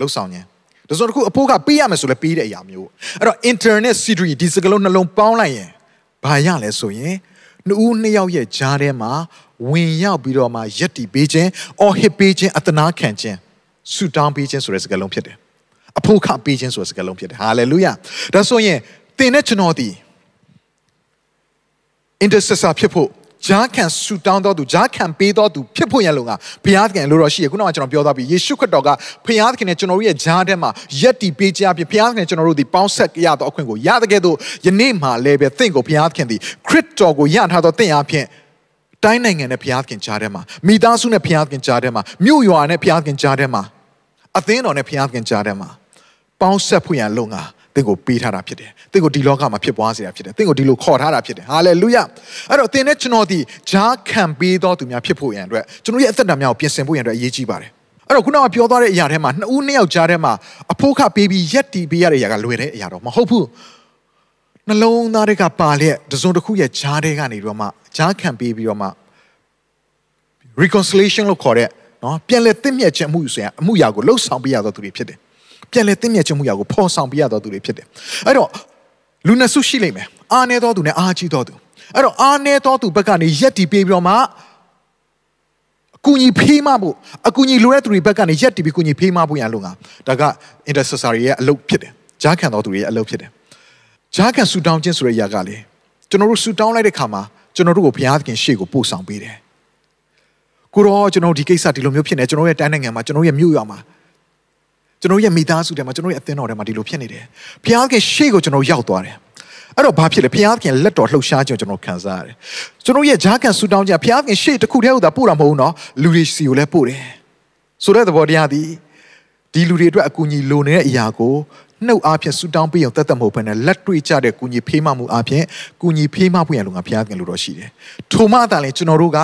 လှုပ်ဆောင်ခြင်းတစုံတစ်ခုအဖို့ခပေးရမယ်ဆိုလဲပေးတဲ့အရာမျိုးအဲ့တော့ internet cedry ဒီစကားလုံးနှလုံးပေါင်းလိုက်ရင်ဘာရလဲဆိုရင်နှစ်ဦးနှစ်ယောက်ရဲ့ဂျားထဲမှာဝင်ရောက်ပြီးတော့မှယက်တီပေးခြင်းအော်ဟစ်ပေးခြင်းအတနာခံခြင်းဆူတောင်းပေးခြင်းဆိုတဲ့စကားလုံးဖြစ်တယ်အဖို့ခပေးခြင်းဆိုတဲ့စကားလုံးဖြစ်တယ်ဟာလေလုယာဒါဆိုရင်သင်နဲ့ကျွန်တော်ဒီ intercessor ဖြစ်ဖို့ ဂျားခံဆူတောင်းတော်သူဂျားခံပေးတော်သူဖြစ်ဖို့ရလုံကဘုရားသခင်လိုတော်ရှိရခုနကကျွန်တော်ပြောသွားပြီယေရှုခရစ်တော်ကဘုရားသခင်နဲ့ကျွန်တော်တို့ရဲ့ဂျားထဲမှာယက်တီပေးခြင်းအပြင်ဘုရားသခင်ကျွန်တော်တို့ဒီပေါင်းဆက်ရသောအခွင့်ကိုရတဲ့ကဲ့သို့ယနေ့မှလည်းပဲသင်ကိုဘုရားသခင်ဒီခရစ်တော်ကိုရထားသောသင်အပြင်တိုင်းနိုင်ငံနဲ့ဘုရားသခင်ကြားထဲမှာမိသားစုနဲ့ဘုရားသခင်ကြားထဲမှာမြို့ရွာနဲ့ဘုရားသခင်ကြားထဲမှာအသင်းတော်နဲ့ဘုရားသခင်ကြားထဲမှာပေါင်းဆက်ဖို့ရန်လုံက သင်ကိုပေးထားတာဖြစ်တယ်။သင်ကိုဒီလောကမှာဖြစ်ပွားစေတာဖြစ်တယ်။သင်ကိုဒီလိုခေါ်ထားတာဖြစ်တယ်။ဟာလေလုယ။အဲ့တော့သင်နဲ့ကျွန်တော်ဒီဂျားခံပေးတော်သူများဖြစ်ဖို့ရန်အတွက်ကျွန်တော်ရဲ့အသက်တာများကိုပြင်ဆင်ဖို့ရန်အတွက်အရေးကြီးပါတယ်။အဲ့တော့ခုနကပြောသွားတဲ့အရာထဲမှာနှစ်ဦးနှစ်ယောက်ကြားထဲမှာအဖို့ခပေးပြီးရက်တီပေးရတဲ့အရာကလွယ်တဲ့အရာတော့မဟုတ်ဘူး။နှလုံးသားတွေကပါလျက်တစုံတစ်ခုရဲ့ဂျားတွေကနေပြီးတော့မှဂျားခံပေးပြီးတော့မှ reconciliation လို့ခေါ်တဲ့နော်ပြန်လည်သင့်မြတ်ခြင်းအမှုဆိုရင်အမှုရာကိုလှုပ်ဆောင်ပေးရသောသူတွေဖြစ်တယ် ပြန်လည်သင့်မြတ်ခြင်းမှုရာကိုဖော်ဆောင်ပေးရသောသူတွေဖြစ်တယ်အဲ့တော့လူနှစ်စုရှိလိမ့်မယ်အာနေသောသူနဲ့အာကြီးသောသူအဲ့တော့အာနေသောသူဘက်ကနေရက်တီပေးပြီးတော့မှအကူကြီးဖေးမဖို့အကူကြီးလိုတဲ့သူတွေဘက်ကနေရက်တီပြီးကူကြီးဖေးမဖို့ရန်လို့ငါဒါက intercessor ရဲ့အလုပ်ဖြစ်တယ်ဂျားခံသောသူတွေရဲ့အလုပ်ဖြစ်တယ်ဂျားခံဆူတောင်းခြင်းဆိုတဲ့အရာကလေကျွန်တော်တို့ဆူတောင်းလိုက်တဲ့ခါမှာကျွန်တော်တို့ကိုဘုရားသခင်ရှေ့ကိုပို့ဆောင်ပေးတယ်ကိုရောကျွန်တော်ဒီကိစ္စဒီလိုမျိုးဖြစ်နေကျွန်တော်ရဲ့တိုင်းနိုင်ငံမှာကျွန်တော်ရဲ့မြို့ရွာမှာ ကျွန်တော်ရဲ့မိသားစုထဲမှာကျွန်တော်ရဲ့အသင်းတော်ထဲမှာဒီလိုဖြစ်နေတယ်ဘုရားခင်ရှေ့ကိုကျွန်တော်ရောက်သွားတယ်အဲ့တော့ဘာဖြစ်လဲဘုရားခင်လက်တော်လှုပ်ရှားခြင်းကျွန်တော်ခံစားရတယ်ကျွန်တော်ရဲ့ဂျားကန်ဆူတောင်းကြဘုရားခင်ရှေ့တစ်ခုတည်းဟုတ်တာပို့တာမဟုတ်ဘူးနော်လူတွေစီကိုလည်းပို့တယ်ဆိုတဲ့သဘောတရားဒီဒီလူတွေအတွက်အကူအညီလိုနေတဲ့အရာကိုနှုတ်အားဖြင့်ဆူတောင်းပေးအောင်တတ်တတ်မဟုတ်ဘဲနဲ့လက်တွေ့ကြတဲ့ကုညီဖေးမမှုအားဖြင့်ကုညီဖေးမဖို့ရလုံကဘုရားခင်လိုတော့ရှိတယ်။ထိုမှအတန်လည်းကျွန်တော်တို့က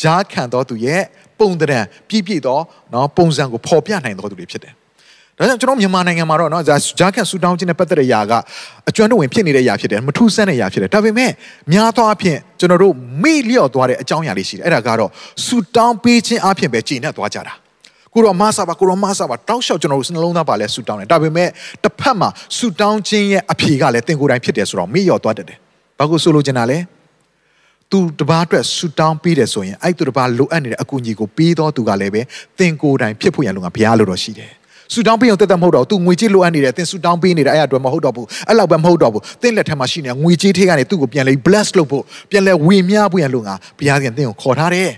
ဂျားခံတော်သူရဲ့ပုံတံပြည့်ပြည့်သောနော်ပုံစံကိုဖော်ပြနိုင်တော်သူတွေဖြစ်တယ်။ ဒါကြောင့်ကျွန်တော်မြန်မာနိုင်ငံမှာတော့နော်ဂျားခံဆူတောင်းခြင်းနဲ့ပတ်သက်တဲ့အရာကအကျွမ်းတဝင်ဖြစ်နေတဲ့အရာဖြစ်တယ်မထူးဆန်းတဲ့အရာဖြစ်တယ်။ဒါပေမဲ့များသောအားဖြင့်ကျွန်တော်တို့မေ့လျော့သွားတဲ့အကြောင်းအရာလေးရှိတယ်။အဲ့ဒါကတော့ဆူတောင်းပေးခြင်းအားဖြင့်ပဲကြည်နဲ့သွားကြတာ။ကိုရောမဆာပါကိုရောမဆာပါတောက်လျှောက်ကျွန်တော်တို့နှလုံးသားပါလဲဆူတောင်းတယ်ဒါပေမဲ့တစ်ဖက်မှာဆူတောင်းခြင်းရဲ့အဖြေကလည်းတင်ကိုယ်တိုင်ဖြစ်တယ်ဆိုတော့မေ့လျော့သွားတတ်တယ်ဘာကိုဆိုလိုချင်တာလဲသူတပားအတွက်ဆူတောင်းပေးတယ်ဆိုရင်အဲ့သူတပားလိုအပ်နေတဲ့အကူအညီကိုပေးတော့သူကလည်းပဲတင်ကိုယ်တိုင်ဖြစ်ဖို့ရန်လို့ကဘုရားလိုတော့ရှိတယ် ဆူတောင်းပေးအောင်တက်တက်မဟုတ်တော့ तू ငွေကြေးလိုအပ်နေတယ်သင်ဆူတောင်းပေးနေတယ်အဲ့အအတွက်မဟုတ်တော့ဘူးအဲ့လောက်ပဲမဟုတ်တော့ဘူးသင်လက်ထက်မှာရှိနေတဲ့ငွေကြေးထဲကနေသူ့ကိုပြန်လဲ bless လုပ်ဖို့ပြန်လဲဝေမျှဖို့ရန်လို့ငါဘုရားခင်သင်ကိုခေါ်ထားတယ်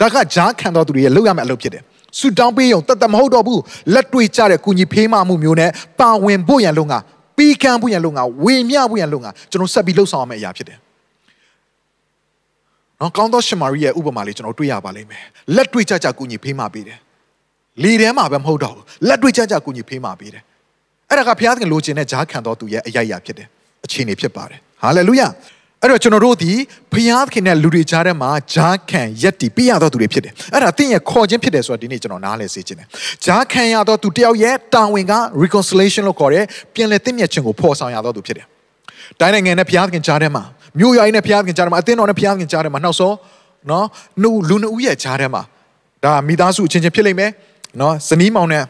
ဒါကဂျားခံတော်သူတွေရဲ့လုပ်ရမယ့်အလုပ်ဖြစ်တယ်ဆူတောင်းပေးရုံတတ်တမဟုတ်တော့ဘူးလက်တွေ့ကြတဲ့ကုညီဖေးမမှုမျိုးနဲ့ပါဝင်ဖို့ရန်လုံကပြီးကမ်းဖို့ရန်လုံကဝေမျှဖို့ရန်လုံကကျွန်တော်ဆက်ပြီးလှုပ်ဆောင်ရမယ့်အရာဖြစ်တယ်နော်ကောင်းသောရှမာရိရဲ့ဥပမာလေးကျွန်တော်တွေ့ရပါလိမ့်မယ်လက်တွေ့ကြကြကူညီဖေးမှပေးတယ် လေထဲမှာပဲမဟုတ်တော့ဘူးလက်တွေ့ကြကြကူညီဖေးမှပေးတယ်အဲ့ဒါကဘုရားသခင်လိုချင်တဲ့ဂျားခံတော်သူရဲ့အယိုက်အရာဖြစ်တယ်အခြေအနေဖြစ်ပါတယ်ဟာလေလုယာအဲ့တော့ကျွန်တော်တို့ဒီဘုရားသခင်နဲ့လူတွေကြားထဲမှာဂျားခံရက်တီပြရတော်သူတွေဖြစ်တယ်အဲ့ဒါသင်ရဲ့ခေါ်ခြင်းဖြစ်တယ်ဆိုတော့ဒီနေ့ကျွန်တော်နားလည်စေချင်တယ်ဂျားခံရတော်သူတယောက်ရဲ့တာဝန်က reconciliation လို့ခေါ်တယ်ပြန်လည်သင့်မြတ်ခြင်းကိုဖော်ဆောင်ရတော်သူဖြစ်တယ်တိုင်းနိုင်ငံနဲ့ဘုရားသခင်ကြားထဲမှာမြို့ရွာနဲ့ဘုရားသခင်ကြားထဲမှာအသင်းတော်နဲ့ဘုရားသခင်ကြားထဲမှာနောက်ဆုံးနော်နှုတ်လူနှစ်ဦးရဲ့ကြားထဲမှာဒါမိသားစုအချင်းချင်းဖြစ်လိမ့်မယ် နော်ဇနီးမောင်နဲ့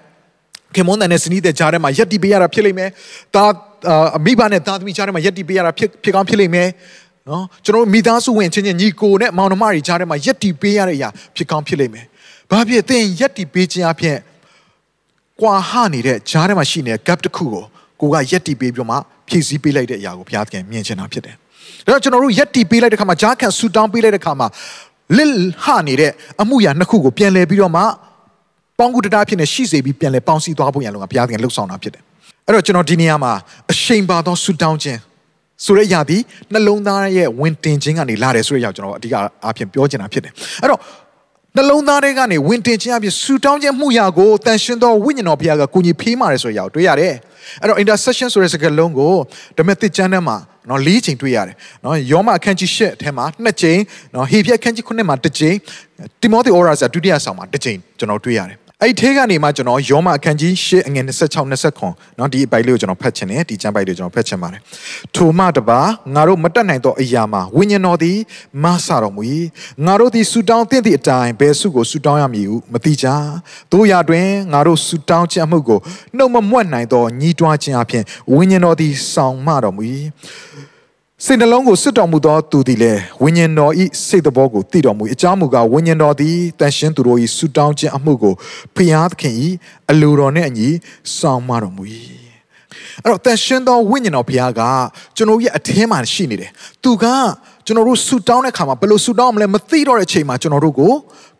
ခင်မွန်းတန်နဲ့ဇနီးတဲ့ကြားထဲမှာယက်တီပေးရတာဖြစ်လိမ့်မယ်ဒါအမိဘနဲ့သားသမီးကြားထဲမှာယက်တီပေးရတာဖြစ်ဖြစ်ကောင်းဖြစ်လိမ့်မယ်နော်ကျွန်တော်မိသားစုဝင်ချင်းချင်းညီကိုနဲ့မောင်နှမတွေကြားထဲမှာယက်တီပေးရတဲ့အရာဖြစ်ကောင်းဖြစ်လိမ့်မယ်ဘာဖြစ်သင်ယက်တီပေးခြင်းအဖြစ်ကွာဟနေတဲ့ကြားထဲမှာရှိနေတဲ့ gap တစ်ခုကိုကိုကယက်တီပေးပြီးမှဖြည့်ဆည်းပေးလိုက်တဲ့အရာကိုဘုရားသခင်မြင်ချင်တာဖြစ်တယ်။ဒါတော့ကျွန်တော်တို့ယက်တီပေးလိုက်တဲ့ခါမှာဂျားခံဆူတောင်းပေးလိုက်တဲ့ခါမှာလစ်ဟနေတဲ့အမှုရာနှစ်ခုကိုပြန်လည်ပြီးတော့မှ ပေါင်းကူတရားဖြစ်နေရှိစေပြီးပြန်လည်ပေါင်းစည်းသွားဖို့ရန်လုံကဘုရားသခင်လှုပ်ဆောင်တာဖြစ်တယ်။အဲ့တော့ကျွန်တော်ဒီနေရာမှာအရှိန်ပါသောဆူတောင်းခြင်းဆိုတဲ့အရာဒီနှလုံးသားရဲ့ဝင်တင်ခြင်းကနေလာတယ်ဆိုတဲ့အရာကျွန်တော်အဓိကအားဖြင့်ပြောချင်တာဖြစ်တယ်။အဲ့တော့နှလုံးသားတွေကနေဝင်တင်ခြင်းအပြင်ဆူတောင်းခြင်းမှုရာကိုတန်ရှင်သောဝိညာဉ်တော်ဘုရားကကိုကြီးဖေးမာတယ်ဆိုတဲ့အရာကိုတွေ့ရတယ်။အဲ့တော့ intercession ဆိုတဲ့စကားလုံးကိုဓမ္မသစ်ကျမ်းထဲမှာနော်၄ချိန်တွေ့ရတယ်နော်ယောမအခန်းကြီး၈အထက်မှာနှစ်ချိန်နော်ဟေပြက်အခန်းကြီး9မှာတစ်ချိန်တိမောသေဩရာဇာဒုတိယဆောင်မှာတစ်ချိန်ကျွန်တော်တွေ့ရတယ် အဲ့ဒီထဲကနေမှကျွန်တော်ယောမအခန်းကြီး၈အငယ်26 29เนาะဒီအပိုက်လေးကိုကျွန်တော်ဖတ်ချင်တယ်ဒီကျမ်းပိုက်လေးကျွန်တော်ဖတ်ချင်ပါတယ်ထိုမှတပါငါတို့မတက်နိုင်သောအရာမှာဝိညာဉ်တော်သည်မဆတော်မူ၏ငါတို့သည်ဆူတောင်းသင့်သည့်အတိုင်းဘယ်ဆုကိုဆူတောင်းရမည်ဟုမသိကြတို့ရာတွင်ငါတို့ဆူတောင်းခြင်းအမှုကိုနှုတ်မမွတ်နိုင်သောညီးတွားခြင်းအပြင်ဝိညာဉ်တော်သည်ဆောင်မတော်မူ၏ စိတ်နှလုံးကိုစစ်တော်မူသောသူသည်လည်းဝိညာဉ်တော်ဤစိတ်တဘောကိုသိတော်မူအကြောင်းမူကားဝိညာဉ်တော်သည်တန်ရှင်းသူတို့ဤဆုတောင်းခြင်းအမှုကိုဖျားသခင်ဤအလိုတော်နှင့်အညီဆောင်မတော်မူ၏အဲ့တော့တန်ရှင်းသောဝိညာဉ်တော်ဖျားကကျွန်တော်ရဲ့အထင်းမှာရှိနေတယ်သူကကျွန်တော်တို့ဆူတောင်းတဲ့ခါမှာဘယ်လိုဆူတောင်းမလဲမသိတော့တဲ့အချိန်မှာကျွန်တော်တို့ကို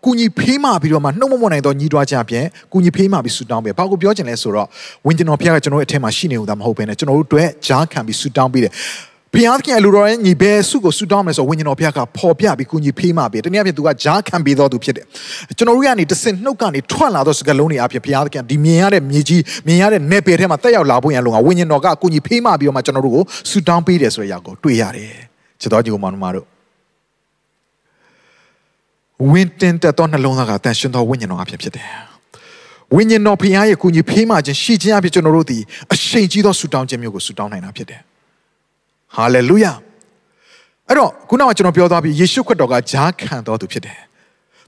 ကုညီဖေးမှပြီးတော့မှနှုတ်မမနိုင်တော့ညီးတွားကြပြန်ကုညီဖေးမှပြီးဆူတောင်းပဲဘာကိုပြောချင်လဲဆိုတော့ဝိညာဉ်တော်ဖျားကကျွန်တော်ရဲ့အထင်းမှာရှိနေဦးတာမဟုတ်ဘဲနဲ့ကျွန်တော်တို့အတွက်ဂျားခံပြီးဆူတောင်းပြီးတယ် ဘုရားသခင်အလိုတော်ရဲ့ညီဘဲစုကိုဆူတောင်းမယ်ဆိုဝိညာဉ်တော်ဘုရားကပေါ်ပြပြီးကုညီဖေးမှပြီးတနည်းအားဖြင့်သူကဂျားခံပေးတော်သူဖြစ်တယ်ကျွန်တော်တို့ကနေတစင်နှုတ်ကနေထွက်လာသောစကားလုံးတွေအပြင်ဘုရားသခင်ဒီမြင်ရတဲ့မြေကြီးမြင်ရတဲ့နယ်ပယ်ထဲမှာတက်ရောက်လာဖို့ရန်လုံကဝိညာဉ်တော်ကကုညီဖေးမှပြီးတော့မှကျွန်တော်တို့ကိုဆူတောင်းပေးတယ်ဆိုတဲ့အရာကိုတွေ့ရတယ်ချစ်တော်ကြီးကိုမောင်နှမတို့ဝင်းတင်တဲ့တော့နှလုံးသားကတန်ရှင်သောဝိညာဉ်တော်အဖြစ်ဖြစ်တယ်ဝိညာဉ်တော်ဖခင်ရဲ့ကုညီဖေးမှခြင်းရှိခြင်းအဖြစ်ကျွန်တော်တို့ဒီအရှိန်ကြီးသောဆူတောင်းခြင်းမျိုးကိုဆူတောင်းနိုင်တာဖြစ်တယ် ဟာလေလုယာအဲ့တော့ခုနကကျွန်တော်ပြောသွားပြီးယေရှုခရစ်တော်ကဂျားခံတော်သူဖြစ်တယ်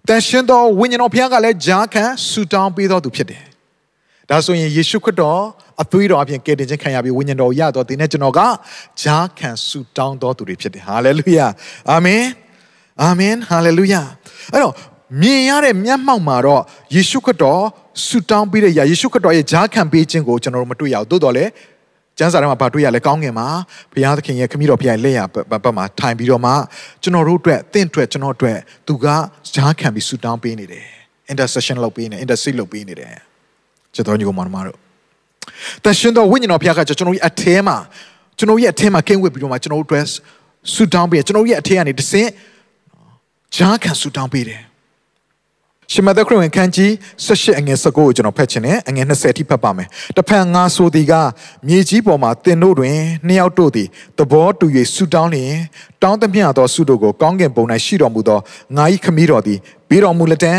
တန်ရှင်တော်ဝိညာဉ်တော်ဘုရားကလည်းဂျားခံဆူတောင်းပေးတော်သူဖြစ်တယ်ဒါဆိုရင်ယေရှုခရစ်တော်အသွေးတော်အပြင်ကယ်တင်ခြင်းခံရပြီးဝိညာဉ်တော်ရတော်ဒီနေ့ကျွန်တော်ကဂျားခံဆူတောင်းတော်သူတွေဖြစ်တယ်ဟာလေလုယာအာမင်အာမင်ဟာလေလုယာအဲ့တော့မြင်ရတဲ့မျက်မှောက်မှာတော့ယေရှုခရစ်တော်ဆူတောင်းပေးတဲ့ယာယေရှုခရစ်တော်ရဲ့ဂျားခံပေးခြင်းကိုကျွန်တော်တို့မတွေ့ရဘူးသို့တော်လည်း ကျမ်းစာထဲမှာဗာတွေ့ရလဲကောင်းငင်မှာဘုရားသခင်ရဲ့ခမည်းတော်ဖခင်ရဲ့လက်ရဘက်မှာထိုင်ပြီးတော့မှကျွန်တော်တို့အတွက်တင့်အတွက်ကျွန်တော်အတွက်သူကဂျားခံပြီးဆူတောင်းပေးနေတယ် intercession လုပ်ပေးနေ intercede လုပ်ပေးနေတယ်ကျွန်တော်ညီကောင်မတို့တရှင်တော်ဝိညာဉ်တော်ဖခင်ကကျွန်တော်ရဲ့အထဲမှာကျွန်တော်ရဲ့အထဲမှာကင်းဝစ်ပြီးတော့မှကျွန်တော်တို့အတွက်ဆူတောင်းပေးကျွန်တော်ရဲ့အထဲကနေတဆင့်ဂျားခံဆူတောင်းပေးတယ် ရှမသက်ခရစ်ဝင်ခန်းကြီး18အငယ်19ကိုကျွန်တော်ဖတ်ချင်တယ်အငယ်20အထိဖတ်ပါမယ်တဖန်ငါဆိုသည်ကမြေကြီးပေါ်မှာတင်တို့တွင်နှစ်ယောက်တို့သည်သဘောတူ၍ဆူတောင်းလျင်တောင်းသမျှသောဆုတို့ကိုကောင်းကင်ဘုံ၌ရှိတော်မူသောငါ၏ခမည်းတော်သည်ပြီးတော်မူလက်တံ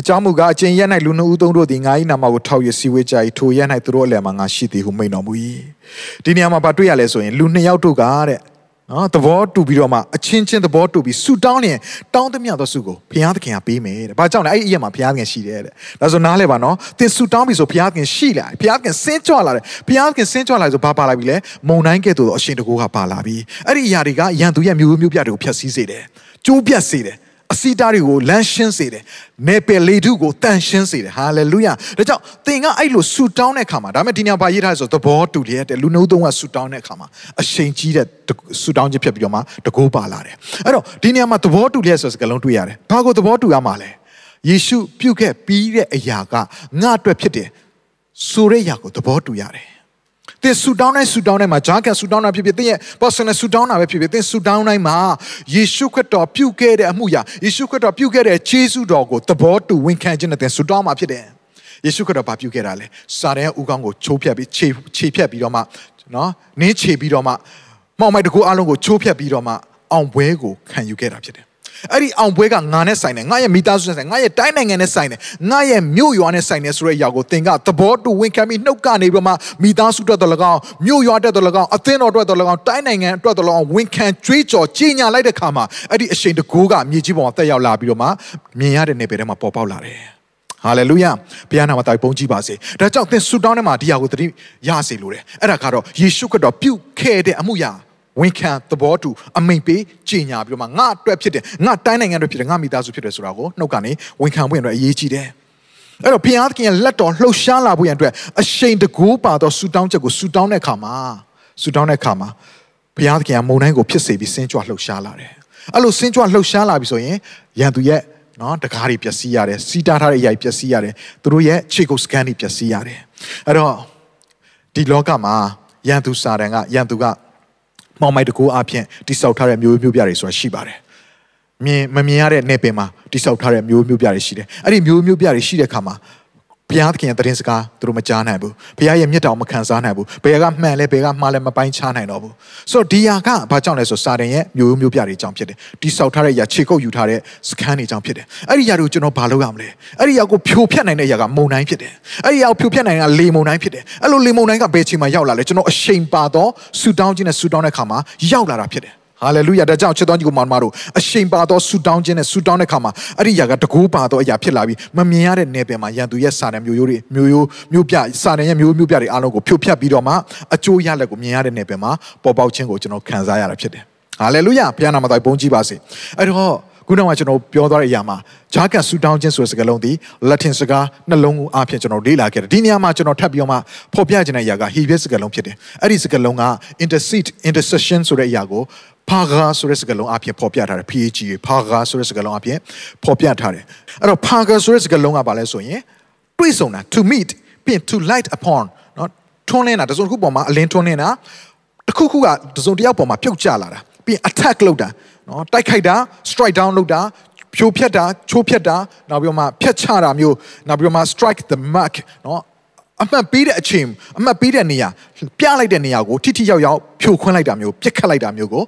အကြောင်းမူကားအကျင့်ရ၌လူနှုတ်သုံးတို့သည်ငါ၏နာမကိုထောက်ရစီဝေးကြ၏ထိုရ၌သူတို့အလယ်မှာငါရှိသည်ဟုမိန်တော်မူ၏ဒီနေရာမှာဗာတွေ့ရလဲဆိုရင်လူနှစ်ယောက်တို့ကတဲ့ နော်သဘောတူပြီးတော့မှအချင်းချင်းသဘောတူပြီးဆူတောင်းရင်တောင်းသမျှသောဆုကိုဘုရားသခင်ကပေးမယ်တဲ့။ဘာကြောင့်လဲအဲ့ဒီအရာမှာဘုရားသခင်ရှိတယ်တဲ့။ဒါဆိုနားလဲပါနော်။သင်ဆူတောင်းပြီဆိုဘုရားသခင်ရှိလာ။ဘုရားသခင်ဆင်းကြွလာတယ်။ဘုရားသခင်ဆင်းကြွလာဆိုဘာပါလာပြီလဲ။မုန်တိုင်းကဲ့သို့အရှင်တကူကပါလာပြီ။အဲ့ဒီအရာတွေကရန်သူရဲ့မျိုးမျိုးပြတွေကိုဖျက်ဆီးစေတယ်။ကျိုးပြတ်စေတယ်။ အစီတာတွေကိုလမ်းရှင်းစေတယ်။နေပယ်လေထုကိုတန်ရှင်းစေတယ်။ဟာလေလုယာ။ဒါကြောင့်သင်ကအဲ့လိုဆူတောင်းတဲ့အခါမှာဒါပေမဲ့ဒီညဘာရေးထားလဲဆိုသဘောတူလျက်တဲ့လူနှုတ်သုံးကဆူတောင်းတဲ့အခါမှာအရှိန်ကြီးတဲ့ဆူတောင်းခြင်းဖြစ်ပြီးတော့မှတကိုးပါလာတယ်။အဲ့တော့ဒီညမှာသဘောတူလျက်ဆိုစကားလုံးတွေ့ရတယ်။ဘာကိုသဘောတူရမှာလဲ။ယေရှုပြုတ်ခဲ့ပြီးတဲ့အရာကငါအတွက်ဖြစ်တယ်။ဆိုတဲ့အရာကိုသဘောတူရတယ်။ သင်ဆူတောင်းတိုင်းဆူတောင်းတိုင်းမှာဂျာကန်ဆူတောင်းတာဖြစ်ဖြစ်သင်ရဲ့ personal ဆူတောင်းတာပဲဖြစ်ဖြစ်သင်ဆူတောင်းတိုင်းမှာယေရှုခရစ်တော်ပြုခဲ့တဲ့အမှုရာယေရှုခရစ်တော်ပြုခဲ့တဲ့ခြေဆုတော်ကိုသဘောတူဝန်ခံခြင်းနဲ့သင်ဆူတောင်းမှာဖြစ်တယ်ယေရှုခရစ်တော်ဘာပြုခဲ့တာလဲစာတန်ရဲ့ဥကောင်းကိုချိုးဖြတ်ပြီးခြေခြေဖြတ်ပြီးတော့မှနော်နင်းခြေပြီးတော့မှမောင်မိုက်တကူအလုံးကိုချိုးဖြတ်ပြီးတော့မှအောင်ပွဲကိုခံယူခဲ့တာဖြစ်တယ် အဲ့ဒီအောင်ပွဲကငါနဲ့ဆိုင်တယ်ငါရဲ့မိသားစုနဲ့ဆိုင်ငါရဲ့တိုင်းနိုင်ငံနဲ့ဆိုင်တယ်ငါရဲ့မြို့ရွာနဲ့ဆိုင်တယ်ဆိုတဲ့အရာကိုသင်ကသဘောတူဝန်ခံပြီးနှုတ်ကနေပြီးမှမိသားစုအတွက်တော်၎င်းမြို့ရွာအတွက်တော်၎င်းအသင်းတော်အတွက်တော်၎င်းတိုင်းနိုင်ငံအတွက်တော်၎င်းဝန်ခံကြွေးကြော်ကြီးညာလိုက်တဲ့ခါမှာအဲ့ဒီအရှိန်တကိုးကမြေကြီးပေါ်မှာတက်ရောက်လာပြီးတော့မှမြင်ရတဲ့နေပယ်ထဲမှာပေါ်ပေါက်လာတယ်ဟာလေလုယဘုရားနာမတော်ပုံကြည်ပါစေဒါကြောင့်သင်ဆူတောင်းထဲမှာဒီဟာကိုသတိရစေလိုတယ်အဲ့ဒါကတော့ယေရှုခရစ်တော်ပြုခဲ့တဲ့အမှုရာ ဝန်ခံသဘောတူအမိန်ပေးကြီးညာပြီးတော့မှငါအတွက်ဖြစ်တယ်ငါတိုင်းနိုင်ငံအတွက်ဖြစ်တယ်ငါမိသားစုဖြစ်တယ်ဆိုတာကိုနှုတ်ကနေဝန်ခံဖို့အတွက်အရေးကြီးတယ်အဲ့တော့ဘုရားသခင်ရဲ့လက်တော်လှုပ်ရှားလာဖို့ရန်အတွက်အရှိန်တကူပါသောဆူတောင်းချက်ကိုဆူတောင်းတဲ့အခါမှာဆူတောင်းတဲ့အခါမှာဘုရားသခင်ကမုန်တိုင်းကိုဖြစ်စေပြီးဆင်းကြွလှုပ်ရှားလာတယ်အဲ့လိုဆင်းကြွလှုပ်ရှားလာပြီဆိုရင်ရန်သူရဲ့နော်တကားတွေပျက်စီးရတယ်စီးတားထားတဲ့အရာတွေပျက်စီးရတယ်သူတို့ရဲ့ခြေကုပ်စကန်တွေပျက်စီးရတယ်အဲ့တော့ဒီလောကမှာရန်သူစာတန်ကရန်သူက မောင်မိုက်တကူအဖြစ်တိဆောက်ထားတဲ့မျိုးမျိုးပြတွေဆိုတာရှိပါတယ်မြင်မမြင်ရတဲ့နေပင်မှာတိဆောက်ထားတဲ့မျိုးမျိုးပြတွေရှိတယ်အဲ့ဒီမျိုးမျိုးပြတွေရှိတဲ့အခါမှာ ဘုရားသခင်ရဲ့တရင်စကားသူတို့မကြားနိုင်ဘူးဘုရားရဲ့မြတ်တော်မခံစားနိုင်ဘူးဘယ်ကမှန်လဲဘယ်ကမှားလဲမပိုင်းခြားနိုင်တော့ဘူးဆိုတော့ဒီယာကဘာကြောင့်လဲဆိုစာတင်ရဲ့မျိုးမျိုးပြတွေကြောင့်ဖြစ်တယ်တိဆောက်ထားတဲ့ယာခြေကုပ်ယူထားတဲ့စခန်းတွေကြောင့်ဖြစ်တယ်အဲ့ဒီယာတွေကိုကျွန်တော်ဘာလုပ်ရမလဲအဲ့ဒီယာကိုဖြိုဖျက်နိုင်တဲ့ယာကမုံတိုင်းဖြစ်တယ်အဲ့ဒီယာကိုဖြိုဖျက်နိုင်တာလေမုံတိုင်းဖြစ်တယ်အဲ့လိုလေမုံတိုင်းကဘယ်ချိန်မှရောက်လာလဲကျွန်တော်အရှိန်ပါတော့ဆူတောင်းခြင်းနဲ့ဆူတောင်းတဲ့ခါမှာရောက်လာတာဖြစ်တယ် ဟာလေလုယာဒါကြောင့်ချစ်တော်ညီကိုမောင်မတို့အရှိန်ပါသောဆူတောင်းခြင်းနဲ့ဆူတောင်းတဲ့ခါမှာအဲ့ဒီຢာကတကူပါသောအရာဖြစ်လာပြီးမမြင်ရတဲ့နယ်ပယ်မှာရန်သူရဲ့စာနယ်မျိုးရိုးတွေမျိုးရိုးမျိုးပြစာနယ်ရဲ့မျိုးမျိုးပြတွေအားလုံးကိုဖြိုဖျက်ပြီးတော့မှအကျိုးရလက်ကိုမြင်ရတဲ့နယ်ပယ်မှာပေါ်ပေါက်ခြင်းကိုကျွန်တော်ခံစားရတာဖြစ်တယ်ဟာလေလုယာဘုရားနာမတော်ဘုန်းကြီးပါစေအဲ့တော့ခုနကကျွန်တော်ပြောသွားတဲ့အရာမှာဂျာကန်ဆူတောင်းခြင်းဆိုတဲ့စကားလုံးဒီ Latin စကားနှလုံးကိုအားဖြင့်ကျွန်တော်လေ့လာခဲ့တယ်ဒီနေရာမှာကျွန်တော်ထပ်ပြီးတော့မှဖော်ပြခြင်းတဲ့အရာက Hebrew စကားလုံးဖြစ်တယ်အဲ့ဒီစကားလုံးက intercede intercession ဆိုတဲ့အရာကို ဖာဂါဆိုတဲ့စကားလုံးအပြင်ဖော်ပြထားတယ် PHG ဖာဂါဆိုတဲ့စကားလုံးအပြင်ဖော်ပြထားတယ်အဲ့တော့ဖာဂါဆိုတဲ့စကားလုံးကဘာလဲဆိုရင်တွေးဆုံတာ to meet ပြီး to light upon เนาะထွန်းလင်းတာတစုံတစ်ခုပေါ်မှာအလင်းထွန်းလင်းတာတစ်ခုခုကတစုံတစ်ယောက်ပေါ်မှာပြုတ်ကျလာတာပြီး attack လုပ်တာเนาะတိုက်ခိုက်တာ strike down လုပ်တာဖြိုဖျက်တာချိုးဖျက်တာနောက်ပြီးတော့မှဖျက်ချတာမျိုးနောက်ပြီးတော့မှ strike the mark เนาะအမှတ်ပေးတဲ့အချိန်အမှတ်ပေးတဲ့နေရာပြလိုက်တဲ့နေရာကိုထိထိရောက်ရောက်ဖြိုခွင်းလိုက်တာမျိုးပြစ်ခတ်လိုက်တာမျိုးကို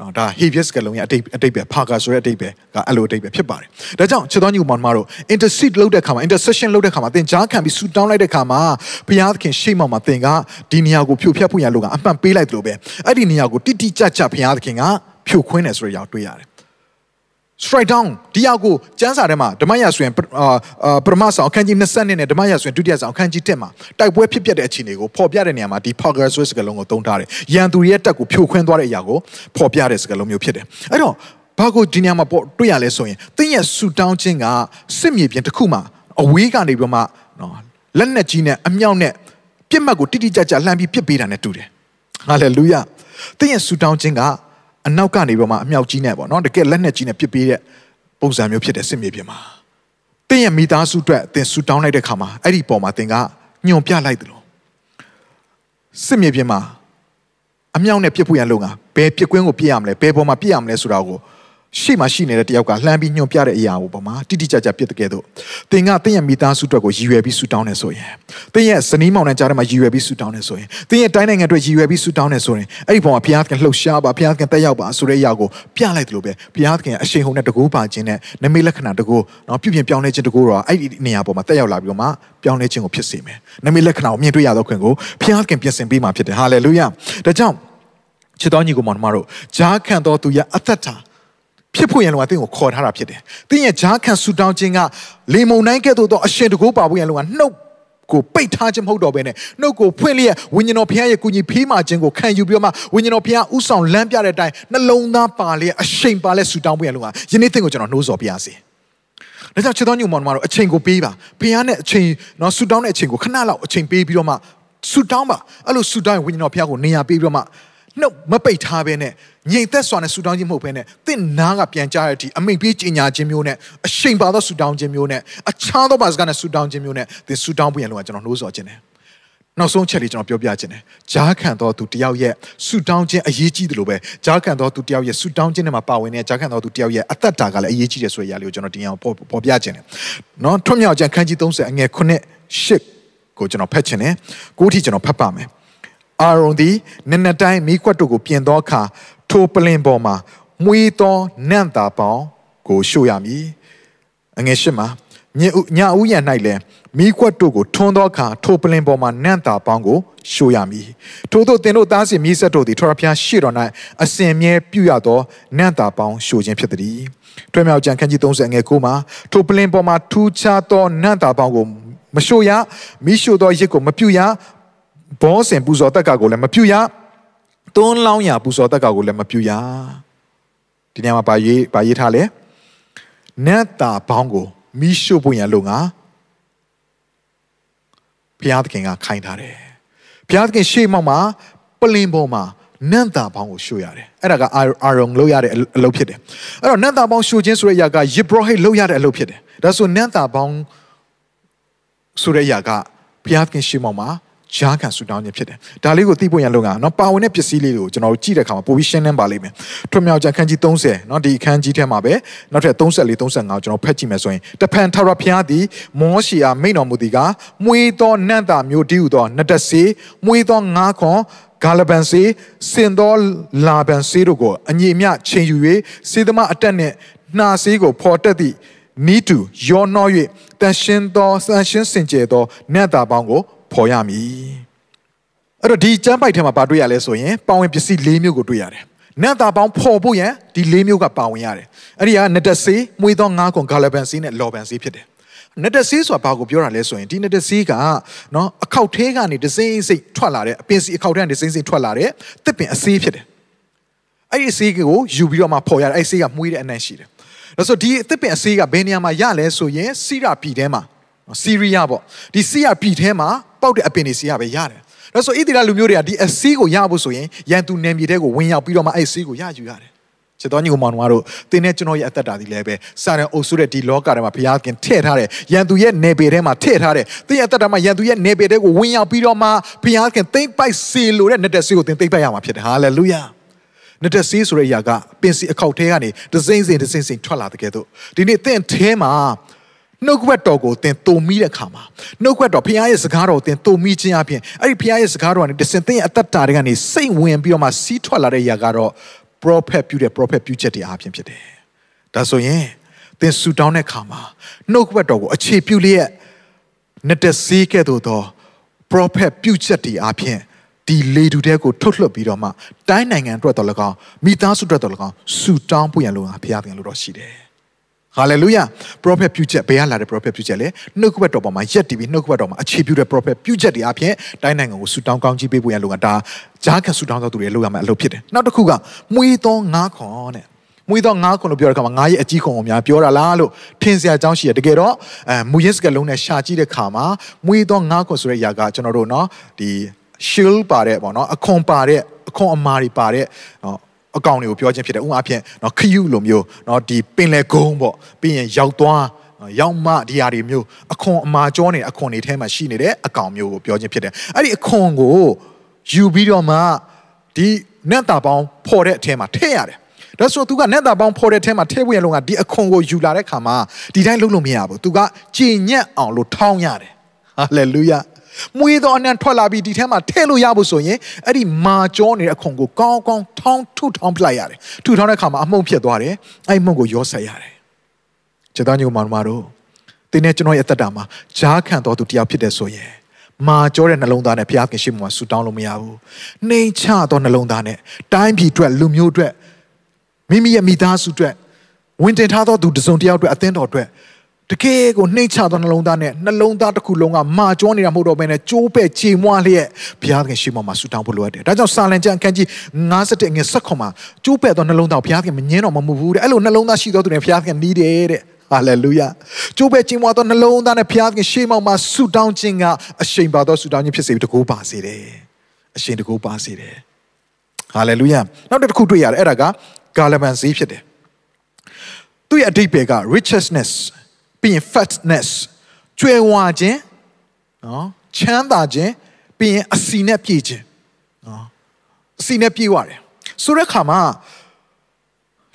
နော်ဒါ Hebrew စကားလုံးရဲ့အတိတ်အတိတ်ပဲ Parker ဆိုတဲ့အတိတ်ပဲကအဲ့လိုအတိတ်ပဲဖြစ်ပါတယ်ဒါကြောင့်ချစ်တော်ညီကောင်မတို့ intercede လုပ်တဲ့ခါမှာ intercession လုပ်တဲ့ခါမှာသင်ကြားခံပြီးဆူတောင်းလိုက်တဲ့ခါမှာဘုရားသခင်ရှေ့မှောက်မှာသင်ကဒီနေရာကိုဖြိုဖျက်ဖို့ရလို့ကအမှန်ပေးလိုက်တယ်လို့ပဲအဲ့ဒီနေရာကိုတိတိကျကျဘုရားသခင်ကဖြိုခွင်းတယ်ဆိုတဲ့အရာတွေ့ရတယ် strike down ဒီအကိုကျမ်းစာထဲမှာဓမ္မရာဆိုရင်အာပရမဆောင်အခန်းကြီး20နဲ့ဓမ္မရာဆိုရင်ဒုတိယဆောင်အခန်းကြီး1မှာတိုက်ပွဲဖြစ်ပျက်တဲ့အခြေအနေကိုဖော်ပြတဲ့နေရာမှာဒီ Parker ဆိုတဲ့စကားလုံးကိုသုံးထားတယ်။ရန်သူရဲ့တက်ကိုဖြိုခွင်းသွားတဲ့အရာကိုဖော်ပြတဲ့စကားလုံးမျိုးဖြစ်တယ်။အဲ့တော့ဘာကိုဒီနေရာမှာပေါ်တွေ့ရလဲဆိုရင်တင်းရဲ့ဆူတောင်းခြင်းကစစ်မြေပြင်တစ်ခုမှာအဝေးကနေပြီးမှနော်လက်နဲ့ကြီးနဲ့အမြောက်နဲ့ပြစ်မှတ်ကိုတိတိကျကျလှမ်းပြီးပြစ်ပေးတာနဲ့တူတယ်။ဟာလေလုယ။တင်းရဲ့ဆူတောင်းခြင်းက အနောက်ကနေပြီးမှအမြောက်ကြီးနဲ့ပေါ့နော်တကယ်လက်နဲ့ကြီးနဲ့ပစ်ပေးတဲ့ပုံစံမျိုးဖြစ်တဲ့စစ်မြေပြင်မှာတင်းရဲ့မိသားစုအတွက်သင်ဆူတောင်းလိုက်တဲ့ခါမှာအဲ့ဒီပုံမှာသင်ကညွန်ပြလိုက်တယ်လို့စစ်မြေပြင်မှာအမြောက်နဲ့ပြစ်ဖို့ရန်လုံကဘယ်ပြစ်ကွင်းကိုပြစ်ရမလဲဘယ်ပေါ်မှာပြစ်ရမလဲဆိုတာကို ရှေ့မှာရှိနေတဲ့တယောက်ကလှမ်းပြီးညွှန်ပြတဲ့အရာကိုပေါ့မှာတိတိကျကျပြစ်တဲ့ကဲတော့သင်ကသင်ရဲ့မိသားစုအတွက်ကိုရည်ရွယ်ပြီးဆူတောင်းနေဆိုရင်သင်ရဲ့ဇနီးမောင်နှံကြားထဲမှာရည်ရွယ်ပြီးဆူတောင်းနေဆိုရင်သင်ရဲ့တိုင်းနိုင်ငံအတွက်ရည်ရွယ်ပြီးဆူတောင်းနေဆိုရင်အဲ့ဒီပုံမှာဘုရားသခင်လှုပ်ရှားပါဘုရားသခင်တက်ရောက်ပါဆိုတဲ့အရာကိုပြလိုက်တယ်လို့ပဲဘုရားသခင်အရှိန်ဟုန်နဲ့တကူပါခြင်းနဲ့နမိတ်လက္ခဏာတကူနော်ပြုပြင်ပြောင်းလဲခြင်းတကူတော့အဲ့ဒီနေရာပေါ်မှာတက်ရောက်လာပြီးတော့မှပြောင်းလဲခြင်းကိုဖြစ်စေမယ်နမိတ်လက္ခဏာကိုမြင်တွေ့ရသောခွင့်ကိုဘုရားသခင်ပြင်ဆင်ပေးမှာဖြစ်တယ်ဟာလေလုယဒါကြောင့်ချစ်တော်ညီကိုမောင်တို့ဂျားခံတော်သူရဲ့အသက်တာ ဖြစ်ဖို့ရန်လုံကသင်ကိုခေါ်ထားတာဖြစ်တယ်။သင်ရဲ့ဂျားခံဆူတောင်းခြင်းကလေမုန်တိုင်းကဲ့သို့သောအရှင်တကိုးပါဖို့ရန်လုံကနှုတ်ကိုပိတ်ထားခြင်းမဟုတ်တော့ဘဲနဲ့နှုတ်ကိုဖွင့်လျက်ဝိညာဉ်တော်ဘုရားရဲ့ကုညီဖေးမှခြင်းကိုခံယူပြီးတော့မှဝိညာဉ်တော်ဘုရားဥဆောင်လမ်းပြတဲ့အတိုင်းနှလုံးသားပါလျက်အရှိန်ပါလျက်ဆူတောင်းဖို့ရန်လုံကယနေ့သင်ကိုကျွန်တော်နှိုးဆော်ပြရစီ။ဒါကြောင့်ချစ်တော်ညုံမောင်တို့အချိန်ကိုပေးပါ။ဘုရားနဲ့အချိန်နော်ဆူတောင်းတဲ့အချိန်ကိုခဏလောက်အချိန်ပေးပြီးတော့မှဆူတောင်းပါ။အဲ့လိုဆူတောင်းရင်ဝိညာဉ်တော်ဘုရားကိုနေရာပေးပြီးတော့မှ နှုတ်မပိတ်ထားဘဲနဲ့ငြိမ်သက်စွာနဲ့ဆူတောင်းခြင်းမဟုတ်ဘဲနဲ့တင့်နာကပြန်ကြားတဲ့အထိအမိန်ပြေးကြီးညာခြင်းမျိုးနဲ့အရှိန်ပါသောဆူတောင်းခြင်းမျိုးနဲ့အခြားသောဘာစကားနဲ့ဆူတောင်းခြင်းမျိုးနဲ့သင်ဆူတောင်းပွင့်လို့ကျွန်တော်နှိုးဆော်ခြင်းတယ်နောက်ဆုံးချက်လေးကျွန်တော်ပြောပြခြင်းတယ်ဂျားခံတော်သူတယောက်ရဲ့ဆူတောင်းခြင်းအရေးကြီးတယ်လို့ပဲဂျားခံတော်သူတယောက်ရဲ့ဆူတောင်းခြင်းတွေမှာပါဝင်တဲ့ဂျားခံတော်သူတယောက်ရဲ့အသက်တာကလည်းအရေးကြီးတယ်ဆိုတဲ့အရာလေးကိုကျွန်တော်တင်အောင်ပေါ်ပေါ်ပြခြင်းတယ်နော်ထွတ်မြောက်ခြင်းခန်းကြီး30အငယ်9 10ကိုကျွန်တော်ဖတ်ခြင်းတယ်ကိုအထိကျွန်တော်ဖတ်ပါမယ် အာရုံသည်နက်နက်တိုင်းမိခွက်တို့ကိုပြင်သောအခါထိုပလင်ပေါ်မှာမွေးသောနန့်တာပေါင်းကိုရှို့ရမည်အငယ်ရှစ်မှာညညဦးရန်၌လည်းမိခွက်တို့ကိုထွန်းသောအခါထိုပလင်ပေါ်မှာနန့်တာပေါင်းကိုရှို့ရမည်ထို့သောသင်တို့သားစဉ်မိဆက်တို့သည်ထောရဖျားရှေ့တော်၌အစဉ်မြဲပြုရသောနန့်တာပေါင်းရှို့ခြင်းဖြစ်သည်တွဲမြောက်ကြံခန်းကြီး30ငယ်9မှာထိုပလင်ပေါ်မှာထူးခြားသောနန့်တာပေါင်းကိုမရှို့ရမိရှို့သောရစ်ကိုမပြုရ ဘောစင်ပူဇော်တက်ကကိုလည်းမပြုရသွန်းလောင်းရပူဇော်တက်ကကိုလည်းမပြုရဒီနေရာမှာဗာရေးဗာရေးထားလဲနတ်တာဘောင်းကိုမိရှုဖို့ရန်လို့ငါဘုရားသခင်ကခိုင်းထားတယ်ဘုရားသခင်ရှေ့မှောက်မှာပလင်ပေါ်မှာနတ်တာဘောင်းကိုရှို့ရတယ်အဲ့ဒါကအာရုံလုပ်ရတဲ့အလုပ်ဖြစ်တယ်အဲ့တော့နတ်တာဘောင်းရှို့ခြင်းဆိုတဲ့အရာကယေဘရဟိတ်လုပ်ရတဲ့အလုပ်ဖြစ်တယ်ဒါဆိုနတ်တာဘောင်းဆိုတဲ့အရာကဘုရားသခင်ရှေ့မှောက်မှာ ဂျားခံဆူတောင်းခြင်းဖြစ်တယ်။ဒါလေးကိုသိဖို့ရန်လုံကနော်ပါဝင်တဲ့ပစ္စည်းလေးတွေကိုကျွန်တော်တို့ကြည့်တဲ့အခါမှာပိုပြီးရှင်းလင်းပါလိမ့်မယ်။ထွတ်မြောက်ကြခန်းကြီး30နော်ဒီအခန်းကြီးထဲမှာပဲနောက်ထပ်34 35ကျွန်တော်ဖတ်ကြည့်မယ်ဆိုရင်တဖန်ထာဝရဘုရားသည်မောရှေအားမိန့်တော်မူသည်ကမွေးသောနတ်သားမျိုးတည်းဟူသောနတ်တဆေမွေးသောငါးခွန်ဂါလဘန်စေစင်သောလာဘန်စေတို့ကိုအညီအမျှချိန်ယူ၍စေသမအတက်နှင့်နှာစေးကိုဖော်တက်သည့်နီးတူယောနှော၍တန်ရှင်းသောတန်ရှင်းစင်ကြယ်သောနတ်သားပေါင်းကို ဖော်ရမည်အဲ့တော့ဒီကျမ်းပိုက်ထဲမှာပါတွေ့ရလဲဆိုရင်ပါဝင်ပစ္စည်း၄မျိုးကိုတွေ့ရတယ်နတ်သားပေါင်းဖော်ဖို့ရန်ဒီ၄မျိုးကပါဝင်ရတယ်အဲ့ဒီကနတ်တဆေးမွေးသောငါးကွန်ဂါလဘန်ဆေးနဲ့လော်ဘန်ဆေးဖြစ်တယ်နတ်တဆေးဆိုတာဘာကိုပြောတာလဲဆိုရင်ဒီနတ်တဆေးကနော်အခောက်သေးကနေဒစိမ့်စိတ်ထွက်လာတဲ့အပင်စီအခောက်သေးကနေဒစိမ့်စိတ်ထွက်လာတဲ့တစ်ပင်အဆေးဖြစ်တယ်အဲ့ဒီအဆေးကိုယူပြီးတော့မှဖော်ရတယ်အဲ့ဒီဆေးကမွေးတဲ့အနံ့ရှိတယ်ဒါဆိုဒီတစ်ပင်အဆေးကဘယ်နေရာမှာရလဲဆိုရင်စီရာပြည်ထဲမှာ စီးရီးယားပေါ့ဒီစီးယားပြည်ထဲမှာပေါက်တဲ့အပင်တွေစီးယားပဲရတယ်ဒါဆိုဣသရေလလူမျိုးတွေကဒီအစီးကိုရဖို့ဆိုရင်ရန်သူနယ်မြေတဲ့ကိုဝင်ရောက်ပြီးတော့မှအဲ့စီးကိုရယူရတယ်ချစ်တော်ညီကောင်မောင်တို့တင်းနဲ့ကျွန်တော်ရဲ့အသက်တာဒီလည်းပဲစာရန်အုပ်စုတဲ့ဒီလောကထဲမှာဘုရားခင်ထည့်ထားတယ်ရန်သူရဲ့နေပေထဲမှာထည့်ထားတယ်တင်းရဲ့အသက်တာမှာရန်သူရဲ့နေပေတဲ့ကိုဝင်ရောက်ပြီးတော့မှဘုရားခင်သိမ့်ပိုက်စေလို့တဲ့နှစ်သက်စီးကိုတင်းသိမ့်ပိုက်ရမှာဖြစ်တယ်ဟာလေလုယာနှစ်သက်စီးဆိုတဲ့အရာကပင်စီအခောက်ထဲကနေဒစိမ့်စင်ဒစိမ့်စင်ထွက်လာတဲ့ကဲ့သို့ဒီနေ့တင့်ထဲမှာ နှုတ်ကပတ်တော်ကိုသင်တုံမိတဲ့ခါမှာနှုတ်ကပတ်တော်ဖခင်ရဲ့စကားတော်ကိုသင်တုံမိခြင်းအပြင်အဲ့ဒီဖခင်ရဲ့စကားတော်ကနေတစင်သင်ရဲ့အသက်တာတွေကနေစိတ်ဝင်ပြီးတော့မှစီးထွက်လာတဲ့ຢာကတော့ prophet ပြုတဲ့ prophet ပြုချက်တွေအားဖြင့်ဖြစ်တယ်။ဒါဆိုရင်သင်ဆူတောင်းတဲ့ခါမှာနှုတ်ကပတ်တော်ကိုအခြေပြုလျက်နှစ်တစေးကဲ့သို့သော prophet ပြုချက်တွေအားဖြင့်ဒီလေတူတဲ့ကိုထုတ်လွှတ်ပြီးတော့မှတိုင်းနိုင်ငံအတွက်တော်၎င်းမိသားစုအတွက်တော်၎င်းဆူတောင်းဖို့ရန်လိုတာဘုရားသခင်လိုတော့ရှိတယ်။ ဟာလေလုယာ prophet ပြုချက်ဘယ်ကလာတဲ့ prophet ပြုချက်လဲနှုတ်ကပတ်တော်ပေါ်မှာရက်တည်ပြီးနှုတ်ကပတ်တော်မှာအခြေပြုတဲ့ prophet ပြုချက်တွေအပြင်တိုင်းနိုင်ငံကိုဆူတောင်းကောင်းကြီးပေးဖို့ရလုံကဒါကြားခတ်ဆူတောင်းသောသူတွေလုပ်ရမယ့်အလုပ်ဖြစ်တယ်နောက်တစ်ခုကမွေးသောငါးခွန်တဲ့မွေးသောငါးခွန်လို့ပြောတဲ့အခါမှာငါးရဲ့အကြီးခွန်ကိုများပြောတာလားလို့ထင်စရာအကြောင်းရှိရတကယ်တော့အဲမူရစ်ကလုံးနဲ့ရှာကြည့်တဲ့အခါမှာမွေးသောငါးခွန်ဆိုတဲ့အရာကကျွန်တော်တို့နော်ဒီ shield ပါတဲ့ပေါ့နော်အခွန်ပါတဲ့အခွန်အမာတွေပါတဲ့နော် အကောင်တွေကိုပြောခြင်းဖြစ်တယ်ဥပမာအဖြစ်နော်ခရုလိုမျိုးနော်ဒီပင်လေကုန်းပေါ့ပြီးရင်ရောက်သွားရောက်မဒီဟာတွေမျိုးအခွန်အမာကျောနေအခွန်တွေထဲမှာရှိနေတဲ့အကောင်မျိုးကိုပြောခြင်းဖြစ်တယ်အဲ့ဒီအခွန်ကိုယူပြီးတော့မှဒီနတ်တာပေါင်းဖော်တဲ့အထဲမှာထည့်ရတယ်ဒါဆိုသူကနတ်တာပေါင်းဖော်တဲ့အထဲမှာထည့်ဖို့ရလုံးကဒီအခွန်ကိုယူလာတဲ့ခါမှာဒီတိုင်းလုပ်လို့မရဘူးသူကကြည်ညက်အောင်လို့ထောင်းရတယ်ဟာလေလုယာ မွေးသောအနံထွက်လာပြီးဒီထဲမှာထည့်လို့ရဖို့ဆိုရင်အဲ့ဒီမာကြောနေတဲ့အခွန်ကိုကောင်းကောင်းထောင်းထုထောင်းပလိုက်ရတယ်ထုထောင်းတဲ့အခါမှာအမှုန့်ဖြစ်သွားတယ်အဲ့မှုန့်ကိုရောဆက်ရတယ်ကျေသားညိုမောင်မတို့တင်းနဲ့ကျွန်တော်ရဲ့အသက်တာမှာဂျားခံတော်သူတယောက်ဖြစ်တဲ့ဆိုရင်မာကြောတဲ့နှလုံးသားနဲ့ဘုရားခင်ရှိမှဆူတောင်းလို့မရဘူးနှိမ်ချသောနှလုံးသားနဲ့တိုင်းပြည်အတွက်လူမျိုးအတွက်မိမိရဲ့မိသားစုအတွက်ဝင်တင်ထားသောသူတစုံတယောက်အတွက်အသင်းတော်အတွက် တကယ်ကိုနှိမ့်ချသောနှလုံးသားနဲ့နှလုံးသားတစ်ခုလုံးကမာကြောနေတာမဟုတ်တော့ဘဲနဲ့ကြိုးပဲ့ခြေမွားလျက်ဘုရားသခင်ရှိမှမှာဆူတောင်းဖို့လိုအပ်တယ်။ဒါကြောင့်စာလံကျမ်းအခန်းကြီး51ငွေဆက်ခွန်မှာကြိုးပဲ့သောနှလုံးသားကိုဘုရားသခင်မငင်းတော့မမှုဘူးတဲ့။အဲ့လိုနှလုံးသားရှိသောသူတွေဘုရားသခင်နီးတယ်တဲ့။ဟာလေလုယာ။ကြိုးပဲ့ခြေမွားသောနှလုံးသားနဲ့ဘုရားသခင်ရှိမှမှာဆူတောင်းခြင်းကအရှိန်ပါသောဆူတောင်းခြင်းဖြစ်စေပြီးတကူပါစေတယ်။အရှိန်တကူပါစေတယ်။ဟာလေလုယာ။နောက်တစ်ခုတွေ့ရတယ်အဲ့ဒါကဂါလဗန်ဈေးဖြစ်တယ်။သူ့ရဲ့အဓိပ္ပာယ်က richness ပြီးရင် fatness ကျွဲဝါခြင်းနော်ချမ်းသာခြင်းပြီးရင်အစီနဲ့ပြည့်ခြင်းနော်အစီနဲ့ပြည့်ရတယ်ဆိုတဲ့ခါမှာ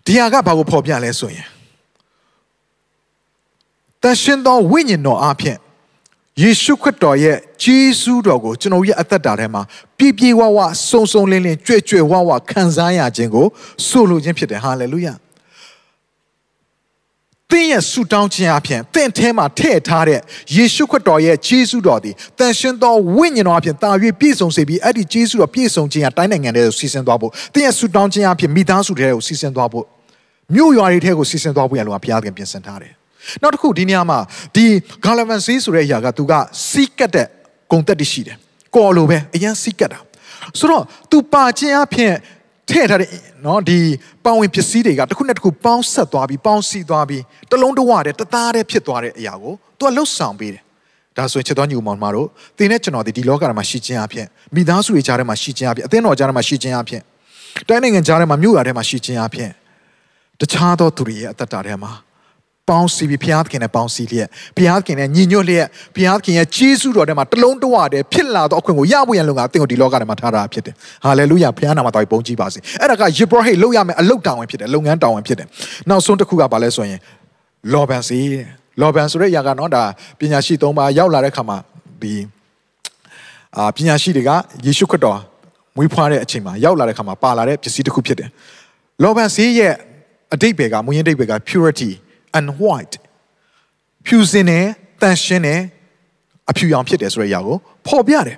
ဒီဟာကဘာကိုဖော်ပြလဲဆိုရင်တန်ရှင်သောဝိညာဉ်တော်အဖြစ်ယေရှုခရစ်တော်ရဲ့ဂျေဇုတော်ကိုကျွန်တော်ရဲ့အသက်တာထဲမှာပြည့်ပြည့်ဝဝစုံစုံလင်းလင်းကြွယ်ကြွယ်ဝဝခံစားရခြင်းကိုဆိုလိုခြင်းဖြစ်တယ်ဟာလေလုယာ သင်ရဲ့ဆုတောင်းခြင်းအပြင်သင်ထဲမှာထည့်ထားတဲ့ယေရှုခရစ်တော်ရဲ့ဂျေဇုတော်သည်တန်ရှင်သောဝိညာဉ်တော်အပြင်တာ၍ပြည့်စုံစေပြီးအဲ့ဒီဂျေဇုတော်ပြည့်စုံခြင်းကတိုင်းနိုင်ငံတွေကိုစီစဉ်သွားဖို့သင်ရဲ့ဆုတောင်းခြင်းအပြင်မိသားစုတွေကိုစီစဉ်သွားဖို့မြို့ရွာတွေထဲကိုစီစဉ်သွားဖို့ရလို့ဘုရားသခင်ပြင်ဆင်ထားတယ်နောက်တစ်ခုဒီနေရာမှာဒီဂါလဗန်ဆေးဆိုတဲ့အရာကသူကစီးကတ်တဲ့ဂုံတက်တရှိတယ်ကော်လိုပဲအရင်စီးကတ်တာဆိုတော့သူပါခြင်းအဖြစ် ထည့်ထားတဲ့နော်ဒီပေါဝင်ပစ္စည်းတွေကတစ်ခုနဲ့တစ်ခုပေါင်းဆက်သွားပြီးပေါင်းစီသွားပြီးတလုံးတဝတဲ့တသားတဲ့ဖြစ်သွားတဲ့အရာကိုသူကလှုပ်ဆောင်ပေးတယ်ဒါဆိုရင်ချက်တော်ညီမောင်မတို့သင်နဲ့ကျွန်တော်ဒီဒီလောကထဲမှာရှိခြင်းအဖြစ်မိသားစုတွေကြားထဲမှာရှိခြင်းအဖြစ်အသင်းတော်ကြားထဲမှာရှိခြင်းအဖြစ်တိုင်းနိုင်ငံကြားထဲမှာမြို့ရွာထဲမှာရှိခြင်းအဖြစ်တခြားသောသူတွေရဲ့အသက်တာထဲမှာ ပေါင်းစီပြီးဘုရားသခင်နဲ့ပေါင်းစီလျက်ဘုရားသခင်နဲ့ညီညွတ်လျက်ဘုရားသခင်ရဲ့ကြီးစုတော်ထဲမှာတလုံးတဝတည်းဖြစ်လာသောအခွင့်ကိုရဖို့ရန်လုံကသင်ကိုဒီလောကထဲမှာထားတာဖြစ်တယ်ဟာလေလုယာဘုရားနာမတော်ပုံကြည်ပါစေအဲ့ဒါကယေဘရဟိတ်လောက်ရမယ်အလုတ်တောင်းဝင်ဖြစ်တယ်လုပ်ငန်းတောင်းဝင်ဖြစ်တယ်နောက်ဆုံးတစ်ခုကဘာလဲဆိုရင်လောဘန်စီလောဘန်ဆိုတဲ့ຢာကနော်ဒါပညာရှိသုံးပါရောက်လာတဲ့ခါမှာဒီအာပညာရှိတွေကယေရှုခရစ်တော်မွေးဖွားတဲ့အချိန်မှာရောက်လာတဲ့ခါမှာပါလာတဲ့ပစ္စည်းတစ်ခုဖြစ်တယ်လောဘန်စီရဲ့အတိတ်ပဲကမူရင်းအတိတ်ပဲက purity and white ဖြူစင်တယ်တန်ရှင်းတယ်အဖြူရောင်ဖြစ်တယ်ဆိုတဲ့အရာကိုဖော်ပြတယ်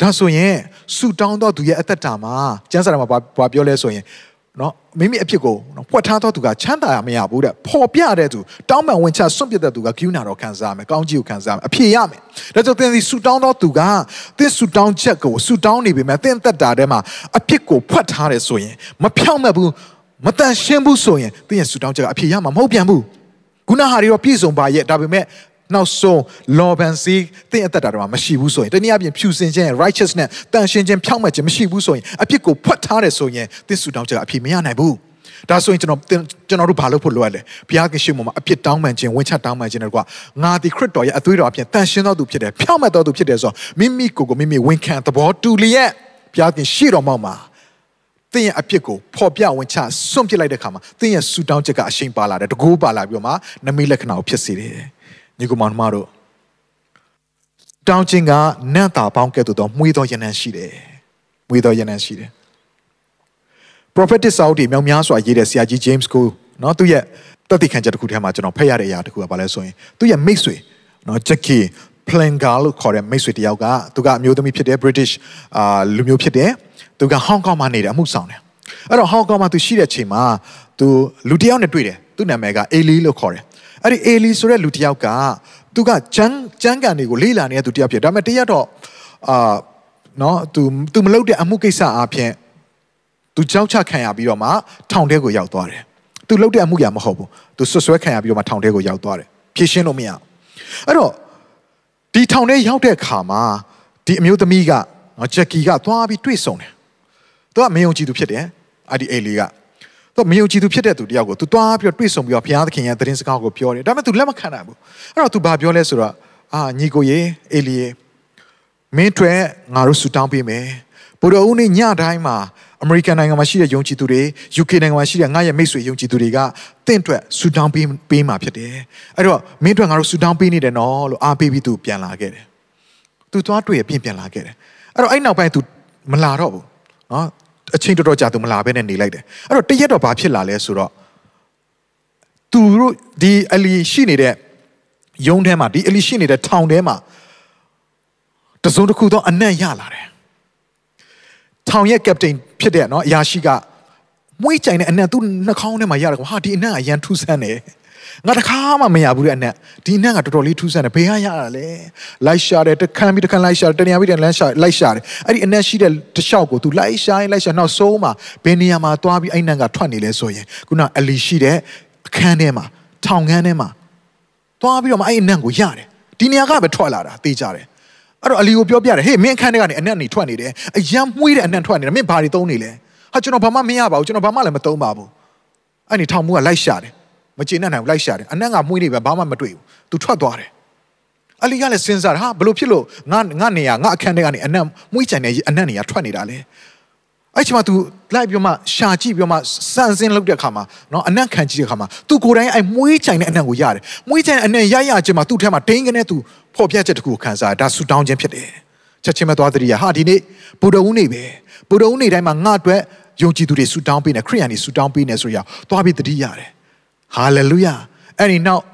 ဒါဆိုရင်ဆူတောင်းတော့သူရဲ့အသက်တာမှာကျမ်းစာထဲမှာဘာပြောလဲဆိုရင်နော်မိမိအဖြစ်ကိုနော်ဖွက်ထားတော့သူကချမ်းသာရမရဘူးတဲ့ပေါ်ပြတဲ့သူတောင်းပန်ဝင်ချစွန့်ပစ်တဲ့သူကဂိူးနာတော့ခံစားရမယ်ကောင်းကြီးကိုခံစားရမယ်အဖြစ်ရမယ်ဒါကြောင့်သင်ဒီဆူတောင်းတော့သူကသင်ဆူတောင်းချက်ကိုဆူတောင်းနေပြီမဲ့သင်သက်တာထဲမှာအဖြစ်ကိုဖွက်ထားတယ်ဆိုရင်မဖြောင့်မတ်ဘူးမတန်ရှင်းဘူးဆိုရင်သင်ရဲ့ဆူတောင်းချက်ကအဖြစ်ရမှာမဟုတ်ပြန်ဘူး ခုနဟာတွေတော့ပြည့်စုံပါရဲ့ဒါပေမဲ့နောက်ဆုံးလောဘန်စီသင်အသက်တာတော့မရှိဘူးဆိုရင်တနည်းအားဖြင့်ဖြူစင်ခြင်း righteousness တန်ရှင်းခြင်းဖြောင့်မတ်ခြင်းမရှိဘူးဆိုရင်အပြစ်ကိုဖွက်ထားတယ်ဆိုရင်သင်ဆူတောင်းချက်အပြည့်မရနိုင်ဘူးဒါဆိုရင်ကျွန်တော်ကျွန်တော်တို့ဘာလုပ်ဖို့လိုရလဲဘုရားခင်ရှိမှမှာအပြစ်တောင်းပန်ခြင်းဝင်ချတောင်းပန်ခြင်းတွေကငါဒီခရစ်တော်ရဲ့အသွေးတော်အပြင်တန်ရှင်းတော်သူဖြစ်တယ်ဖြောင့်မတ်တော်သူဖြစ်တယ်ဆိုတော့မိမိကိုယ်ကိုမိမိဝန်ခံသဘောတူလျက်ဘုရားခင်ရှိတော်မောက်မှာ သင်ရဲ့အပြစ်ကိုဖော်ပြဝင်ချစွန့်ပစ်လိုက်တဲ့ခါမှာသင်ရဲ့ဆူတောင်းချက်ကအရှိန်ပါလာတယ်တကူပါလာပြီးတော့မှနမိတ်လက္ခဏာကိုဖြစ်စေတယ်ညီကောင်မတို့တောင်းခြင်းကနတ်တာပေါင်းကဲ့သို့သောမှွေးသောယနံရှိတယ်မှွေးသောယနံရှိတယ် prophetic စာအုပ်တွေမြောက်များစွာရေးတဲ့ဆရာကြီး James ကိုเนาะသူရဲ့တတိခံချက်တစ်ခုထဲမှာကျွန်တော်ဖတ်ရတဲ့အရာတစ်ခုကဘာလဲဆိုရင်သူရဲ့မိတ်ဆွေเนาะ Jackie Plengar လို့ခေါ်တဲ့မိတ်ဆွေတယောက်ကသူကအမျိုးသမီးဖြစ်တဲ့ British အာလူမျိုးဖြစ်တယ် သူကဟောင်ကောင်မှာနေတယ်အမှုဆောင်တယ်အဲ့တော့ဟောင်ကောင်မှာသူရှိတဲ့ချိန်မှာသူလူတယောက်နဲ့တွေ့တယ်သူ့နာမည်ကအေလီလို့ခေါ်တယ်အဲ့ဒီအေလီဆိုတဲ့လူတယောက်ကသူကကျန်းကျန်းကန်တွေကိုလေးလာနေတဲ့သူတယောက်ဖြစ်ဒါပေမဲ့တရက်တော့အာနော်သူသူမလုပ်တဲ့အမှုကိစ္စအပြင်သူကြောက်ချခံရပြီးတော့မှထောင်ထဲကိုရောက်သွားတယ်သူလုပ်တဲ့အမှုရမဟုတ်ဘူးသူဆွဆွဲခံရပြီးတော့မှထောင်ထဲကိုရောက်သွားတယ်ဖြည့်ရှင်းလို့မရအဲ့တော့ဒီထောင်ထဲရောက်တဲ့အခါမှာဒီအမျိုးသမီးကနော်ဂျက်ကီကသွားပြီးတွေ့ဆုံတယ် သူကမယုံကြည်သူဖြစ်တယ်အဲ့ဒီအေလီကသူမယုံကြည်သူဖြစ်တဲ့သူတယောက်ကိုသူသွားပြီးတော့တွေ့ဆုံပြီးတော့ဘုရားသခင်ရဲ့သတင်းစကားကိုပြောတယ်ဒါပေမဲ့သူလက်မခံနိုင်ဘူးအဲ့တော့သူဘာပြောလဲဆိုတော့အာညီကိုရေအေလီရေမင်းတွေငါတို့ဆူတောင်းပေးမယ်ဘုရားဦးနေ့ညတိုင်းမှာအမေရိကန်နိုင်ငံမှာရှိတဲ့ယုံကြည်သူတွေ UK နိုင်ငံမှာရှိတဲ့ငါရဲ့မိတ်ဆွေယုံကြည်သူတွေကတင့်အတွက်ဆူတောင်းပေးပေးမှာဖြစ်တယ်အဲ့တော့မင်းတို့ငါတို့ဆူတောင်းပေးနေတယ်နော်လို့အားပေးပြီးသူပြန်လာခဲ့တယ်သူသွားတွေ့ရပြင်ပြန်လာခဲ့တယ်အဲ့တော့အဲ့နောက်ပိုင်း तू မလာတော့ဘူးနော် အချိန်တော်တော်ကြာ तू မလာဘဲနဲ့နေလိုက်တယ်အဲ့တော့တရက်တော့ဘာဖြစ်လာလဲဆိုတော့သူတို့ဒီအလီရှိနေတဲ့ယုံထဲမှာဒီအလီရှိနေတဲ့ထောင်ထဲမှာတစုံတစ်ခုသောအနက်ရလာတယ်ထောင်ရဲ့ကပတိန်ဖြစ်တဲ့နော်အရာရှိကမွေးကြိုင်တဲ့အနက်သူ့နှာခေါင်းထဲမှာရတယ်ကွာဟာဒီအနက်အရန်ထူးဆန်းတယ် ငါတခါမှမရဘူးတဲ့အနက်ဒီအနက်ကတော်တော်လေးထူးဆန်းတယ်ဘယ်ကရတာလဲလိုက်ရှာတယ်တခမ်းပြီးတခမ်းလိုက်ရှာတယ်တနေရာပြီးတနေရာရှာလိုက်ရှာတယ်အဲ့ဒီအနက်ရှိတဲ့တလျှောက်ကို तू လိုက်ရှာရင်လိုက်ရှာနောက်ဆုံးမှာဘယ်နေရာမှာသွားပြီးအဲ့နက်ကထွက်နေလဲဆိုရင်ခုနအလီရှိတဲ့အခန်းထဲမှာထောင်ခန်းထဲမှာသွားပြီးတော့မှအဲ့အနက်ကိုရတယ်ဒီနေရာကပဲထွက်လာတာသိကြတယ်အဲ့တော့အလီကိုပြောပြတယ်ဟေးမင်းအခန်းထဲကနေအနက်နေထွက်နေတယ်အယံမွေးတဲ့အနက်ထွက်နေတယ်မင်းဘာတွေသုံးနေလဲဟာကျွန်တော်ဘာမှမရပါဘူးကျွန်တော်ဘာမှလည်းမသုံးပါဘူးအဲ့ဒီထောင်မှုကလိုက်ရှာတယ် မကျေနပ်နိုင်ဘူးလိုက်ရှာတယ်အနက်ကမွေးနေပဲဘာမှမတွေ့ဘူးသူထွက်သွားတယ် အလီကလည်းစဉ်းစားတယ်ဟာဘလို့ဖြစ်လို့ငါငါနေရငါအခန်းထဲကနေအနက်မွေးကြိုင်နေအနက်နေရထွက်နေတာလေအဲ့ချိန်မှာ तू လိုက်ပြီးမှရှာကြည့်ပြီးမှစန့်စင်းလုပ်တဲ့ခါမှာနော်အနက်ခံကြည့်တဲ့ခါမှာ तू ကိုယ်တိုင်အဲ့မွေးကြိုင်တဲ့အနက်ကိုရတယ်မွေးကြိုင်အနက်ရရချင်းမှာသူ့ထဲမှာဒိန်းကနေ तू ဖော်ပြချက်တစ်ခုကိုခံစားဒါဆူတောင်းခြင်းဖြစ်တယ်ချက်ချင်းမသွားတည်းရဟာဒီနေ့ဗုဒ္ဓဦးနေ့ပဲဗုဒ္ဓဦးနေ့တိုင်းမှာငါအတွက်ယုံကြည်သူတွေဆူတောင်းပေးနေခရိယန်တွေဆူတောင်းပေးနေဆိုရသွားပြီးတတိရတယ် ဟာလေလုယာအဲ့ဒီနောက်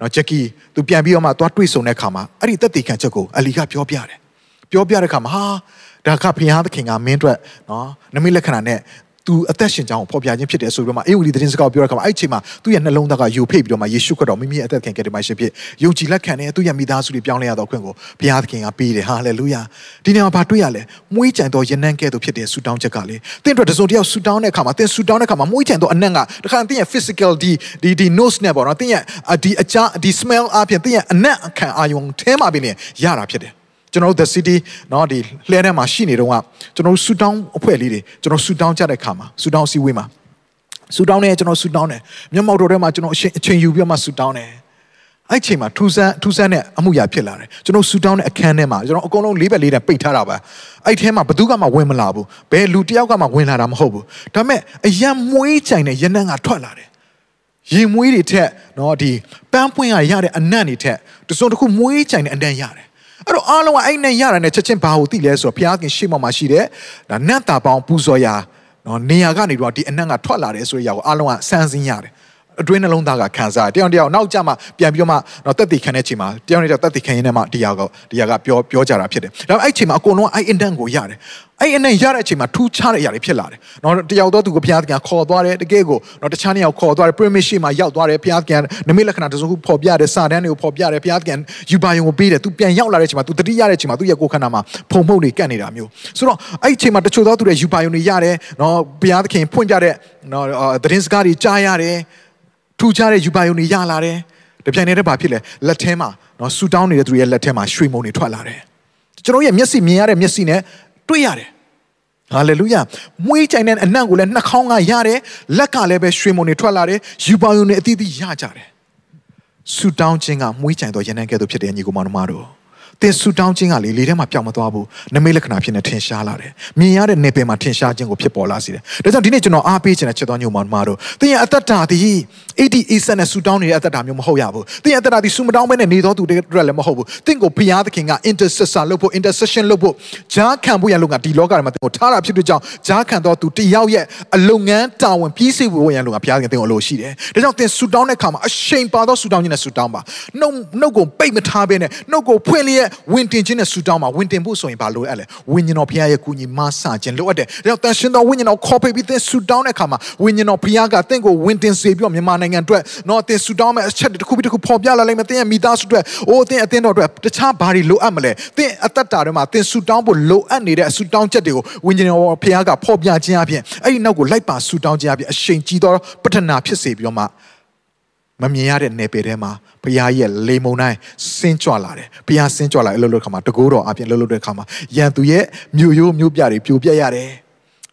နော်ဂျက်ကီသူပြန်ပြီးတော့မှသွားတွေ့ဆုံတဲ့ခါမှာအဲ့ဒီသက်သေခံချက်ကိုအလီကပြောပြတယ်ပြောပြတဲ့ခါမှာဟာဒါကဘုရားသခင်ကမင်းအတွက်နော်နမိတ်လက္ခဏာနဲ့ သူအသက်ရှင်ကြောင်းကိုဖော်ပြခြင်းဖြစ်တယ်ဆိုပြီးတော့မှအေဝံဂေလိသတင်းစကားကိုပြောတဲ့အခါမှာအဲ့ဒီအချိန်မှာသူ့ရဲ့နှလုံးသားကယူဖိတ်ပြီးတော့မှယေရှုခရစ်တော်မိမိရဲ့အသက်ခင်ကယ်တင်ပါရှင်ဖြစ်ယုံကြည်လက်ခံတဲ့သူ့ရဲ့မိသားစုတွေပြောင်းလဲရတော့ခွင့်ကိုဘုရားသခင်ကပေးတယ်ဟာလေလုယာဒီနေ့မှာဘာတွေ့ရလဲမွေးကြံတော်ယနန်းကဲ့သို့ဖြစ်တဲ့ဆူတောင်းချက်ကလေသင်တို့တစုံတယောက်ဆူတောင်းတဲ့အခါမှာသင်ဆူတောင်းတဲ့အခါမှာမွေးကြံတော်အနံ့ကတခါသင်ရဲ့ physical ဒီဒီဒီ nose နဲ့ပေါ့နော်သင်ရဲ့ဒီအကြဒီ smell အပြင်သင်ရဲ့အနံ့ခံအာယုံထဲမှာပြင်ရတာဖြစ်တယ် ကျွန်တော်တို့ the city เนาะဒီလှဲထဲမှာရှိနေတော့ကကျွန်တော်တို့ဆူတောင်းအဖွဲ့လေးတွေကျွန်တော်ဆူတောင်းကြတဲ့ခါမှာဆူတောင်းစီဝေးမှာဆူတောင်းနေကျွန်တော်ဆူတောင်းတယ်မျက်မှောက်တော်ထဲမှာကျွန်တော်အချိန်အချိန်ယူပြီးမှဆူတောင်းတယ်အဲ့ချိန်မှာထူဆန်းထူဆန်းတဲ့အမှုရာဖြစ်လာတယ်ကျွန်တော်ဆူတောင်းတဲ့အခန်းထဲမှာကျွန်တော်အကုန်လုံးလေးဘက်လေးတန်းပိတ်ထားတာပါအဲ့ထဲမှာဘသူကမှဝင်မလာဘူးဘယ်လူတယောက်ကမှဝင်လာတာမဟုတ်ဘူးဒါပေမဲ့အယံမွေးကြိုင်တဲ့ရနန်းကထွက်လာတယ်ရင်မွေးတွေထက်เนาะဒီပန်းပွင့်ရရတဲ့အနံ့တွေထက်တစုံတစ်ခုမွေးကြိုင်တဲ့အနံ့ရတယ် အဲ့တော့အားလုံးကအဲ့နဲ့ရတာနဲ့ချက်ချင်းဘာကိုသိလဲဆိုတော့ဘုရားခင်ရှေ့မှာမှာရှိတဲ့ဒါနတ်တာပေါင်းပူဇော်ရာနော်နေရာကနေတော့ဒီအနံ့ကထွက်လာတယ်ဆိုတဲ့အရာကိုအားလုံးကစမ်းစင်းရတယ်အတွင်းနှလုံးသားကခံစားတယောက်တယောက်နောက်ကြမှာပြန်ပြီးတော့မှတော့တက်တည်ခံတဲ့ချိန်မှာတယောက်နဲ့တယောက်တက်တည်ခံရင်းနဲ့မှတရားကတရားကပြောပြောကြတာဖြစ်တယ်ဒါပေမဲ့အဲ့ချိန်မှာအကုန်လုံးအဲ့အင်တန်ကိုရတယ် အဲ့အနဲ့ရတဲ့အချိန်မှာထူးခြားတဲ့အရာတွေဖြစ်လာတယ်နော်တယောက်တော့သူကဘုရားသခင်ခေါ်သွားတယ်တကယ်ကိုနော်တခြားနေရာခေါ်သွားတယ် permission မှာရောက်သွားတယ်ဘုရားသခင်နမိတ်လက္ခဏာတစုံခုပေါ်ပြတယ်စာတန်းတွေကိုပေါ်ပြတယ်ဘုရားသခင်ယူပါယုံကိုပေးတယ်သူပြန်ရောက်လာတဲ့အချိန်မှာသူတတိရတဲ့အချိန်မှာသူရဲ့ကိုယ်ခန္ဓာမှာဖုံမှုန့်တွေကတ်နေတာမျိုးဆိုတော့အဲ့အချိန်မှာတချို့သောသူတွေယူပါယုံတွေရတယ်နော်ဘုရားသခင်ဖွင့်ပြတဲ့နော်သတင်းစကားတွေကြားရတယ်ထူးခြားတဲ့ယူပါယုံတွေရလာတယ်တပြိုင်တည်းဘာဖြစ်လဲလက်ထဲမှာနော်ဆူတောင်းနေတဲ့သူရဲ့လက်ထဲမှာရွှေမုံတွေထွက်လာတယ်ကျွန်တော်ရဲ့မျက်စိမြင်ရတဲ့မျက်စိနဲ့တွေ့ရတယ် ဟာလေလုယာမွေးကြိုင်တဲ့အနံ့ကိုလည်းနှာခေါင်းကရတယ်လက်ကလည်းပဲရွှေမုံတွေထွက်လာတယ်ယူပါယုံတွေအသီးသီးရကြတယ်ဆူတောင်းခြင်းကမွေးကြိုင်သောရနံကဲ့သို့ဖြစ်တဲ့ညီကောင်မတို့ သင်ဆူတောင်းခြင်းကလေလေထဲမှာပျောက်မသွားဘူးနမိတ်လက္ခဏာဖြစ်နေထင်ရှားလာတယ်မြင်ရတဲ့နေပင်မှာထင်ရှားခြင်းကိုဖြစ်ပေါ်လာစေတယ်ဒါကြောင့်ဒီနေ့ကျွန်တော်အားပေးခြင်းနဲ့ချက်တော်ညုံမောင်မတို့သင်ရဲ့အသက်တာသည်80 80နဲ့ဆူတောင်းနေတဲ့အသက်တာမျိုးမဟုတ်ရဘူးသင်ရဲ့အသက်တာသည်ဆူမတောင်းဘဲနဲ့နေသောသူတွေအတွက်လည်းမဟုတ်ဘူးသင်ကိုဘုရားသခင်က intercessor လုပ်ဖို့ intercession လုပ်ဖို့ဂျားခံဖို့ရလို့ကဒီလောကထဲမှာသင်ကိုထားတာဖြစ်တဲ့ကြောင့်ဂျားခံသောသူတယောက်ရဲ့အလုံငန်းတာဝန်ပြီးစီဖို့ရလို့ကဘုရားသခင်သင်ကိုအလိုရှိတယ်ဒါကြောင့်သင်ဆူတောင်းတဲ့အခါမှာအရှိန်ပါသောဆူတောင်းခြင်းနဲ့ဆူတောင်းပါနှုတ်နှုတ်ကိုပိတ်မထားဘဲနဲ့နှုတ်ကိုဖွင့်လျက်ဝင်တင်ခြင်းနဲ့ဆူတောင်းပါဝင်တင်ဖို့ဆိုရင်ဘာလိုအပ်လဲဝိညာဉ်တော်ဘုရားရဲ့ကူညီမဆာခြင်းလိုအပ်တယ်ဒါကြောင့်တန်ရှင်တော်ဝိညာဉ်တော်ခေါ်ပေးပြီးသင်ဆူတောင်းတဲ့အခါမှာဝိညာဉ်တော်ဘုရားကသင်ကိုဝင်တင်စေပြီးတော့မြန်မာနိုင်ငံအတွက်နော်သင်ဆူတောင်းမဲ့အချက်တစ်ခုပြီးတစ်ခုပေါ်ပြလာလိမ့်မယ်သင်ရဲ့မိသားစုအတွက်အိုးသင်အသင်းတော်အတွက်တခြားဘာတွေလိုအပ်မလဲသင်အသက်တာထဲမှာသင်ဆူတောင်းဖို့လိုအပ်နေတဲ့ဆူတောင်းချက်တွေကိုဝိညာဉ်တော်ဘုရားကပေါ်ပြခြင်းအပြင်အဲ့ဒီနောက်ကိုလိုက်ပါဆူတောင်းခြင်းအပြင်အရှိန်ကြီးသောပထနာဖြစ်စေပြီးတော့မှ မမြင်ရတဲ့နယ်ပယ်ထဲမှာဘုရားရဲ့လေမုန်တိုင်းဆင်းကြွလာတယ်ဘုရားဆင်းကြွလာအလုပ်လုပ်ခါမှာတကိုးတော်အပြင်လှုပ်လှုပ်တဲ့ခါမှာရန်သူရဲ့မြို့ရိုးမြို့ပြတွေပြိုပြက်ရတယ်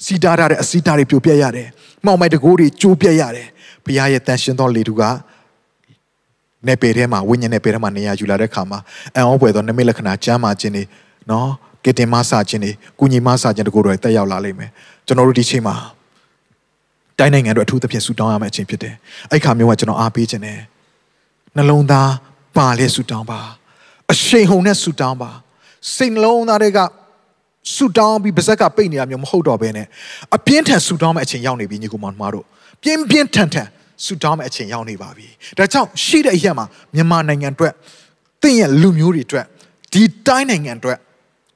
စီတာရတဲ့အစီတာတွေပြိုပြက်ရတယ်မှောင်မိုက်တကိုးတွေကျိုးပြက်ရတယ်ဘုရားရဲ့တန်ရှင်သောလေတူကနေပယ်ထဲမှာဝိညာဉ်နယ်ပယ်ထဲမှာနေရာယူလာတဲ့ခါမှာအံ့ဩဖွယ်သောနမိတ်လက္ခဏာကျမ်းမာခြင်းတွေနော်ကတင်မဆာခြင်းတွေကုညီမဆာခြင်းတကိုယ်တော်တက်ရောက်လာလိမ့်မယ်ကျွန်တော်တို့ဒီချိန်မှာ တိုင်းနိုင်ငံတို့အထူးသဖြင့်ဆူတောင်းရမယ့်အချိန်ဖြစ်တယ်အဲ့ခါမျိုးကကျွန်တော်အားပေးခြင်းနဲ့နှလုံးသားပါလေဆူတောင်းပါအရှိန်ဟုန်နဲ့ဆူတောင်းပါစိတ်နှလုံးသားတွေကဆူတောင်းပြီးပါဇက်ကပိတ်နေတာမျိုးမဟုတ်တော့ဘဲနဲ့အပြင်းထန်ဆူတောင်းမယ့်အချိန်ရောက်နေပြီညီကောင်မတို့ပြင်းပြင်းထန်ထန်ဆူတောင်းမယ့်အချိန်ရောက်နေပါပြီဒါကြောင့်ရှိတဲ့အရက်မှာမြန်မာနိုင်ငံအတွက်တင့်ရဲ့လူမျိုးတွေအတွက်ဒီတိုင်းနိုင်ငံအတွက်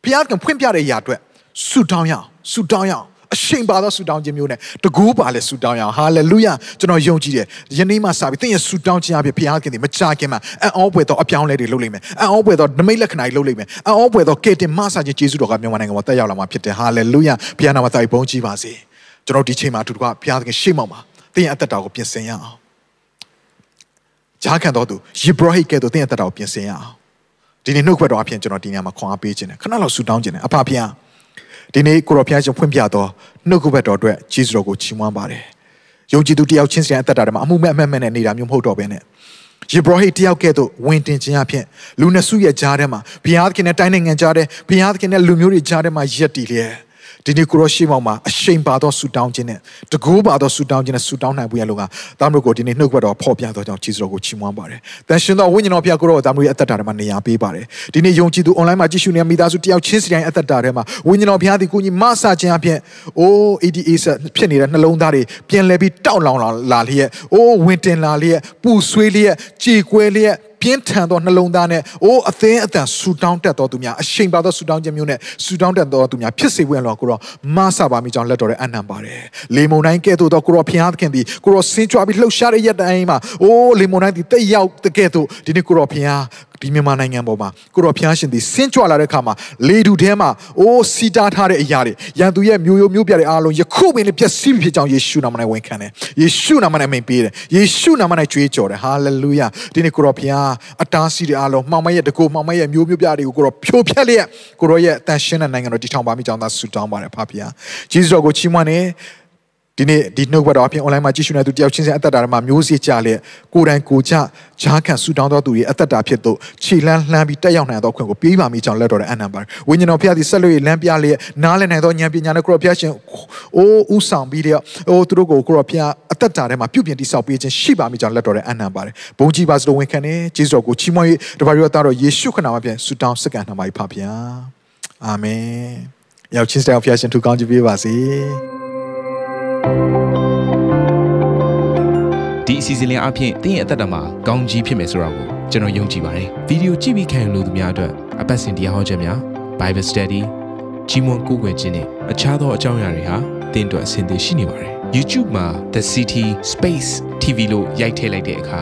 ဘုရားကဖွင့်ပြတဲ့အရာအတွက်ဆူတောင်းရအောင်ဆူတောင်းရအောင် အရှိန်ပါသောဆူတောင်းခြင်းမျိုးနဲ့တကူပါလဲဆူတောင်းရအောင်ဟာလေလုယာကျွန်တော်ယုံကြည်တယ်ယနေ့မှစပြီးသင်ရဲ့ဆူတောင်းခြင်းအပြင်ဘုရားခင်ဒီမကြခင်မှာအံ့ဩပွေသောအပြောင်းလဲတွေလုပ်လိမ့်မယ်အံ့ဩပွေသောနမိတ်လက္ခဏာတွေလုပ်လိမ့်မယ်အံ့ဩပွေသောကယ်တင်မဆာခြင်းယေရှုတော်ကမြန်မာနိုင်ငံမှာတက်ရောက်လာမှာဖြစ်တယ်ဟာလေလုယာဘုရားနာမတော်ဘုန်းကြီးပါစေကျွန်တော်ဒီချိန်မှာအတူတကွဘုရားခင်ရှေ့မောက်မှာသင်ရဲ့အသက်တာကိုပြင်ဆင်ရအောင်ဂျားခံတော်သူယေဘရဟိကဲ့သို့သင်ရဲ့အသက်တာကိုပြင်ဆင်ရအောင်ဒီနေ့နှုတ်ခွက်တော်အပြင်ကျွန်တော်ဒီညမှာခွန်အားပေးခြင်းတယ်ခဏလောက်ဆူတောင်းခြင်းတယ်အဖဖျား ဒီနေ့ကိုရောဖျားရှင်ဖွင့်ပြတော့နှုတ်ခွက်တော်အတွက်ဂျေဇုတော်ကိုချီးမွမ်းပါတယ်ယုံကြည်သူတယောက်ချင်းစီတဲ့အသက်တာထဲမှာအမှုမဲ့အမှတ်မဲ့နဲ့နေတာမျိုးမဟုတ်တော့ဘဲနဲ့ယယေဘရဟိတယောက်ကဲ့သို့ဝင်တင်ခြင်းအဖြစ်လူနှစ်စုရဲ့ကြားထဲမှာဘုရားသခင်နဲ့တိုင်းနိုင်ငံကြားထဲဘုရားသခင်နဲ့လူမျိုးတွေကြားထဲမှာယက်တည်လျက် ဒီနေ့ကိုရရှိမောင်မှာအရှိန်ပါသောဆူတောင်းခြင်းနဲ့တကူပါသောဆူတောင်းခြင်းနဲ့ဆူတောင်းနိုင်ဖို့ရလို့ကသားမတို့ကိုဒီနေ့နှုတ်ကပတ်တော်ဖော်ပြသောကြောင့်ကြီးစွာကိုချီးမွမ်းပါတယ်။တန်ရှင်သောဝိညာဉ်တော်ဖျားကိုရောသားမတို့ရဲ့အသက်တာထဲမှာနေရာပေးပါတယ်။ဒီနေ့ယုံကြည်သူ online မှာကြည့်ရှုနေတဲ့မိသားစုတယောက်ချင်းစီတိုင်းအသက်တာထဲမှာဝိညာဉ်တော်ဖျားသည်ကိုကြီးမဆာခြင်းအပြင်အိုး ADA ဆက်ဖြစ်နေတဲ့နှလုံးသားတွေပြန်လဲပြီးတောက်လောင်လာလျက်အိုးဝင်တင်လာလျက်ပူဆွေးလျက်ကြေကွဲလျက် ပြင်းထန်သောနှလုံးသားနဲ့အိုးအသင်းအတန်ဆူတောင်းတက်တော်သူများအရှိန်ပါသောဆူတောင်းခြင်းမျိုးနဲ့ဆူတောင်းတက်တော်သူများဖြစ်စေဝင်လောကိုတော့မဆပါမိကြောင်းလက်တော်ရဲ့အနံပါတယ်လေမုန်တိုင်းကဲ့သို့သောကိုရောဖျားသခင်သည်ကိုရောဆင်းကြွပြီးလှုပ်ရှားတဲ့ရက်တိုင်းမှာအိုးလေမုန်တိုင်းသည်တက်ရောက်တဲ့ကဲ့သို့ဒီနေ့ကိုရောဖျား ဒီမြန်မာနိုင်ငံပေါ်မှာကိုရောဖျားရှင်သည်ဆင်းကြွလာတဲ့အခါမှာလေတူထဲမှာအိုးစီတာထားတဲ့အရာတွေရန်သူရဲ့မျိုးရိုးမျိုးပြတဲ့အားလုံးယခုပင်လည်းပျက်စီးပြီဖြစ်ကြောင်းယေရှုနာမနဲ့ဝန်ခံတယ်ယေရှုနာမနဲ့မိန်ပေးတယ်ယေရှုနာမနဲ့ကြွေးကြော်တယ်ဟာလေလုယာဒီနေ့ကိုရောဖျားအတားစီတဲ့အားလုံးမှောင်မရဲ့တကူမှောင်မရဲ့မျိုးမျိုးပြတွေကိုကိုရောဖြိုဖျက်လျက်ကိုရောရဲ့အတန်ရှင်းတဲ့နိုင်ငံတော်တည်ထောင်ပါမိကြောင်းသာဆုတောင်းပါတယ်ဖဖျားယေရှုတော်ကိုချီးမွမ်းတယ် ဒီနေ့ဒီနှုတ်ဘတ်တော်အပြင် online မှာကြည့်ရှုနေသူတယောက်ချင်းချင်းအသက်တာမှာမျိုးစေ့ကြလျက်ကိုယ်တိုင်ကိုကြဂျားခံဆူတောင်းတော်သူရဲ့အသက်တာဖြစ်သို့ခြေလန်းလှမ်းပြီးတက်ရောက်နိုင်သောခွင့်ကိုပေးပါမိကြောင်းလက်တော်တဲ့အနံပါဝိညာဉ်တော်ဖျားသည်ဆက်လို့ရလမ်းပြလျက်နားလည်နိုင်သောဉာဏ်ပညာနဲ့ကိုရောဖျားရှင်အိုးဥဆောင်ပြီးတဲ့အိုးသူတို့ကိုကိုရောဖျားအသက်တာထဲမှာပြုပြင်တိဆောက်ပေးခြင်းရှိပါမိကြောင်းလက်တော်တဲ့အနံပါတယ်ဘုန်းကြီးပါစလို့ဝန်ခံနေဂျေဇုတော်ကိုချီးမွမ်း၍တပါးရောသားတော်ယေရှုခနာမှာပြန်ဆူတောင်းစက္ကန့်နှမှာဖပါဗျာအာမင်ရောက်ချင်းစတဲ့ဖျားရှင်ထူကောင်းချီးပေးပါစေ ဒီအစီအစဉ်လေးအပြင်တင်းရဲ့အသက်တာမှာကောင်းကြီးဖြစ်မယ်ဆိုတာကိုကျွန်တော်ယုံကြည်ပါတယ်ဗီဒီယိုကြည့်ပြီးခံယူလို့သူများအတွက်အပတ်စဉ်တရားဟောခြင်းများ Bible Study ကြီးမွန်ကိုယ်ွယ်ခြင်းနဲ့အခြားသောအကြောင်းအရာတွေဟာတင်းအတွက်အဆင်သင့်ရှိနေပါတယ် YouTube မှာ The City Space TV လို့ရိုက်ထည့်လိုက်တဲ့အခါ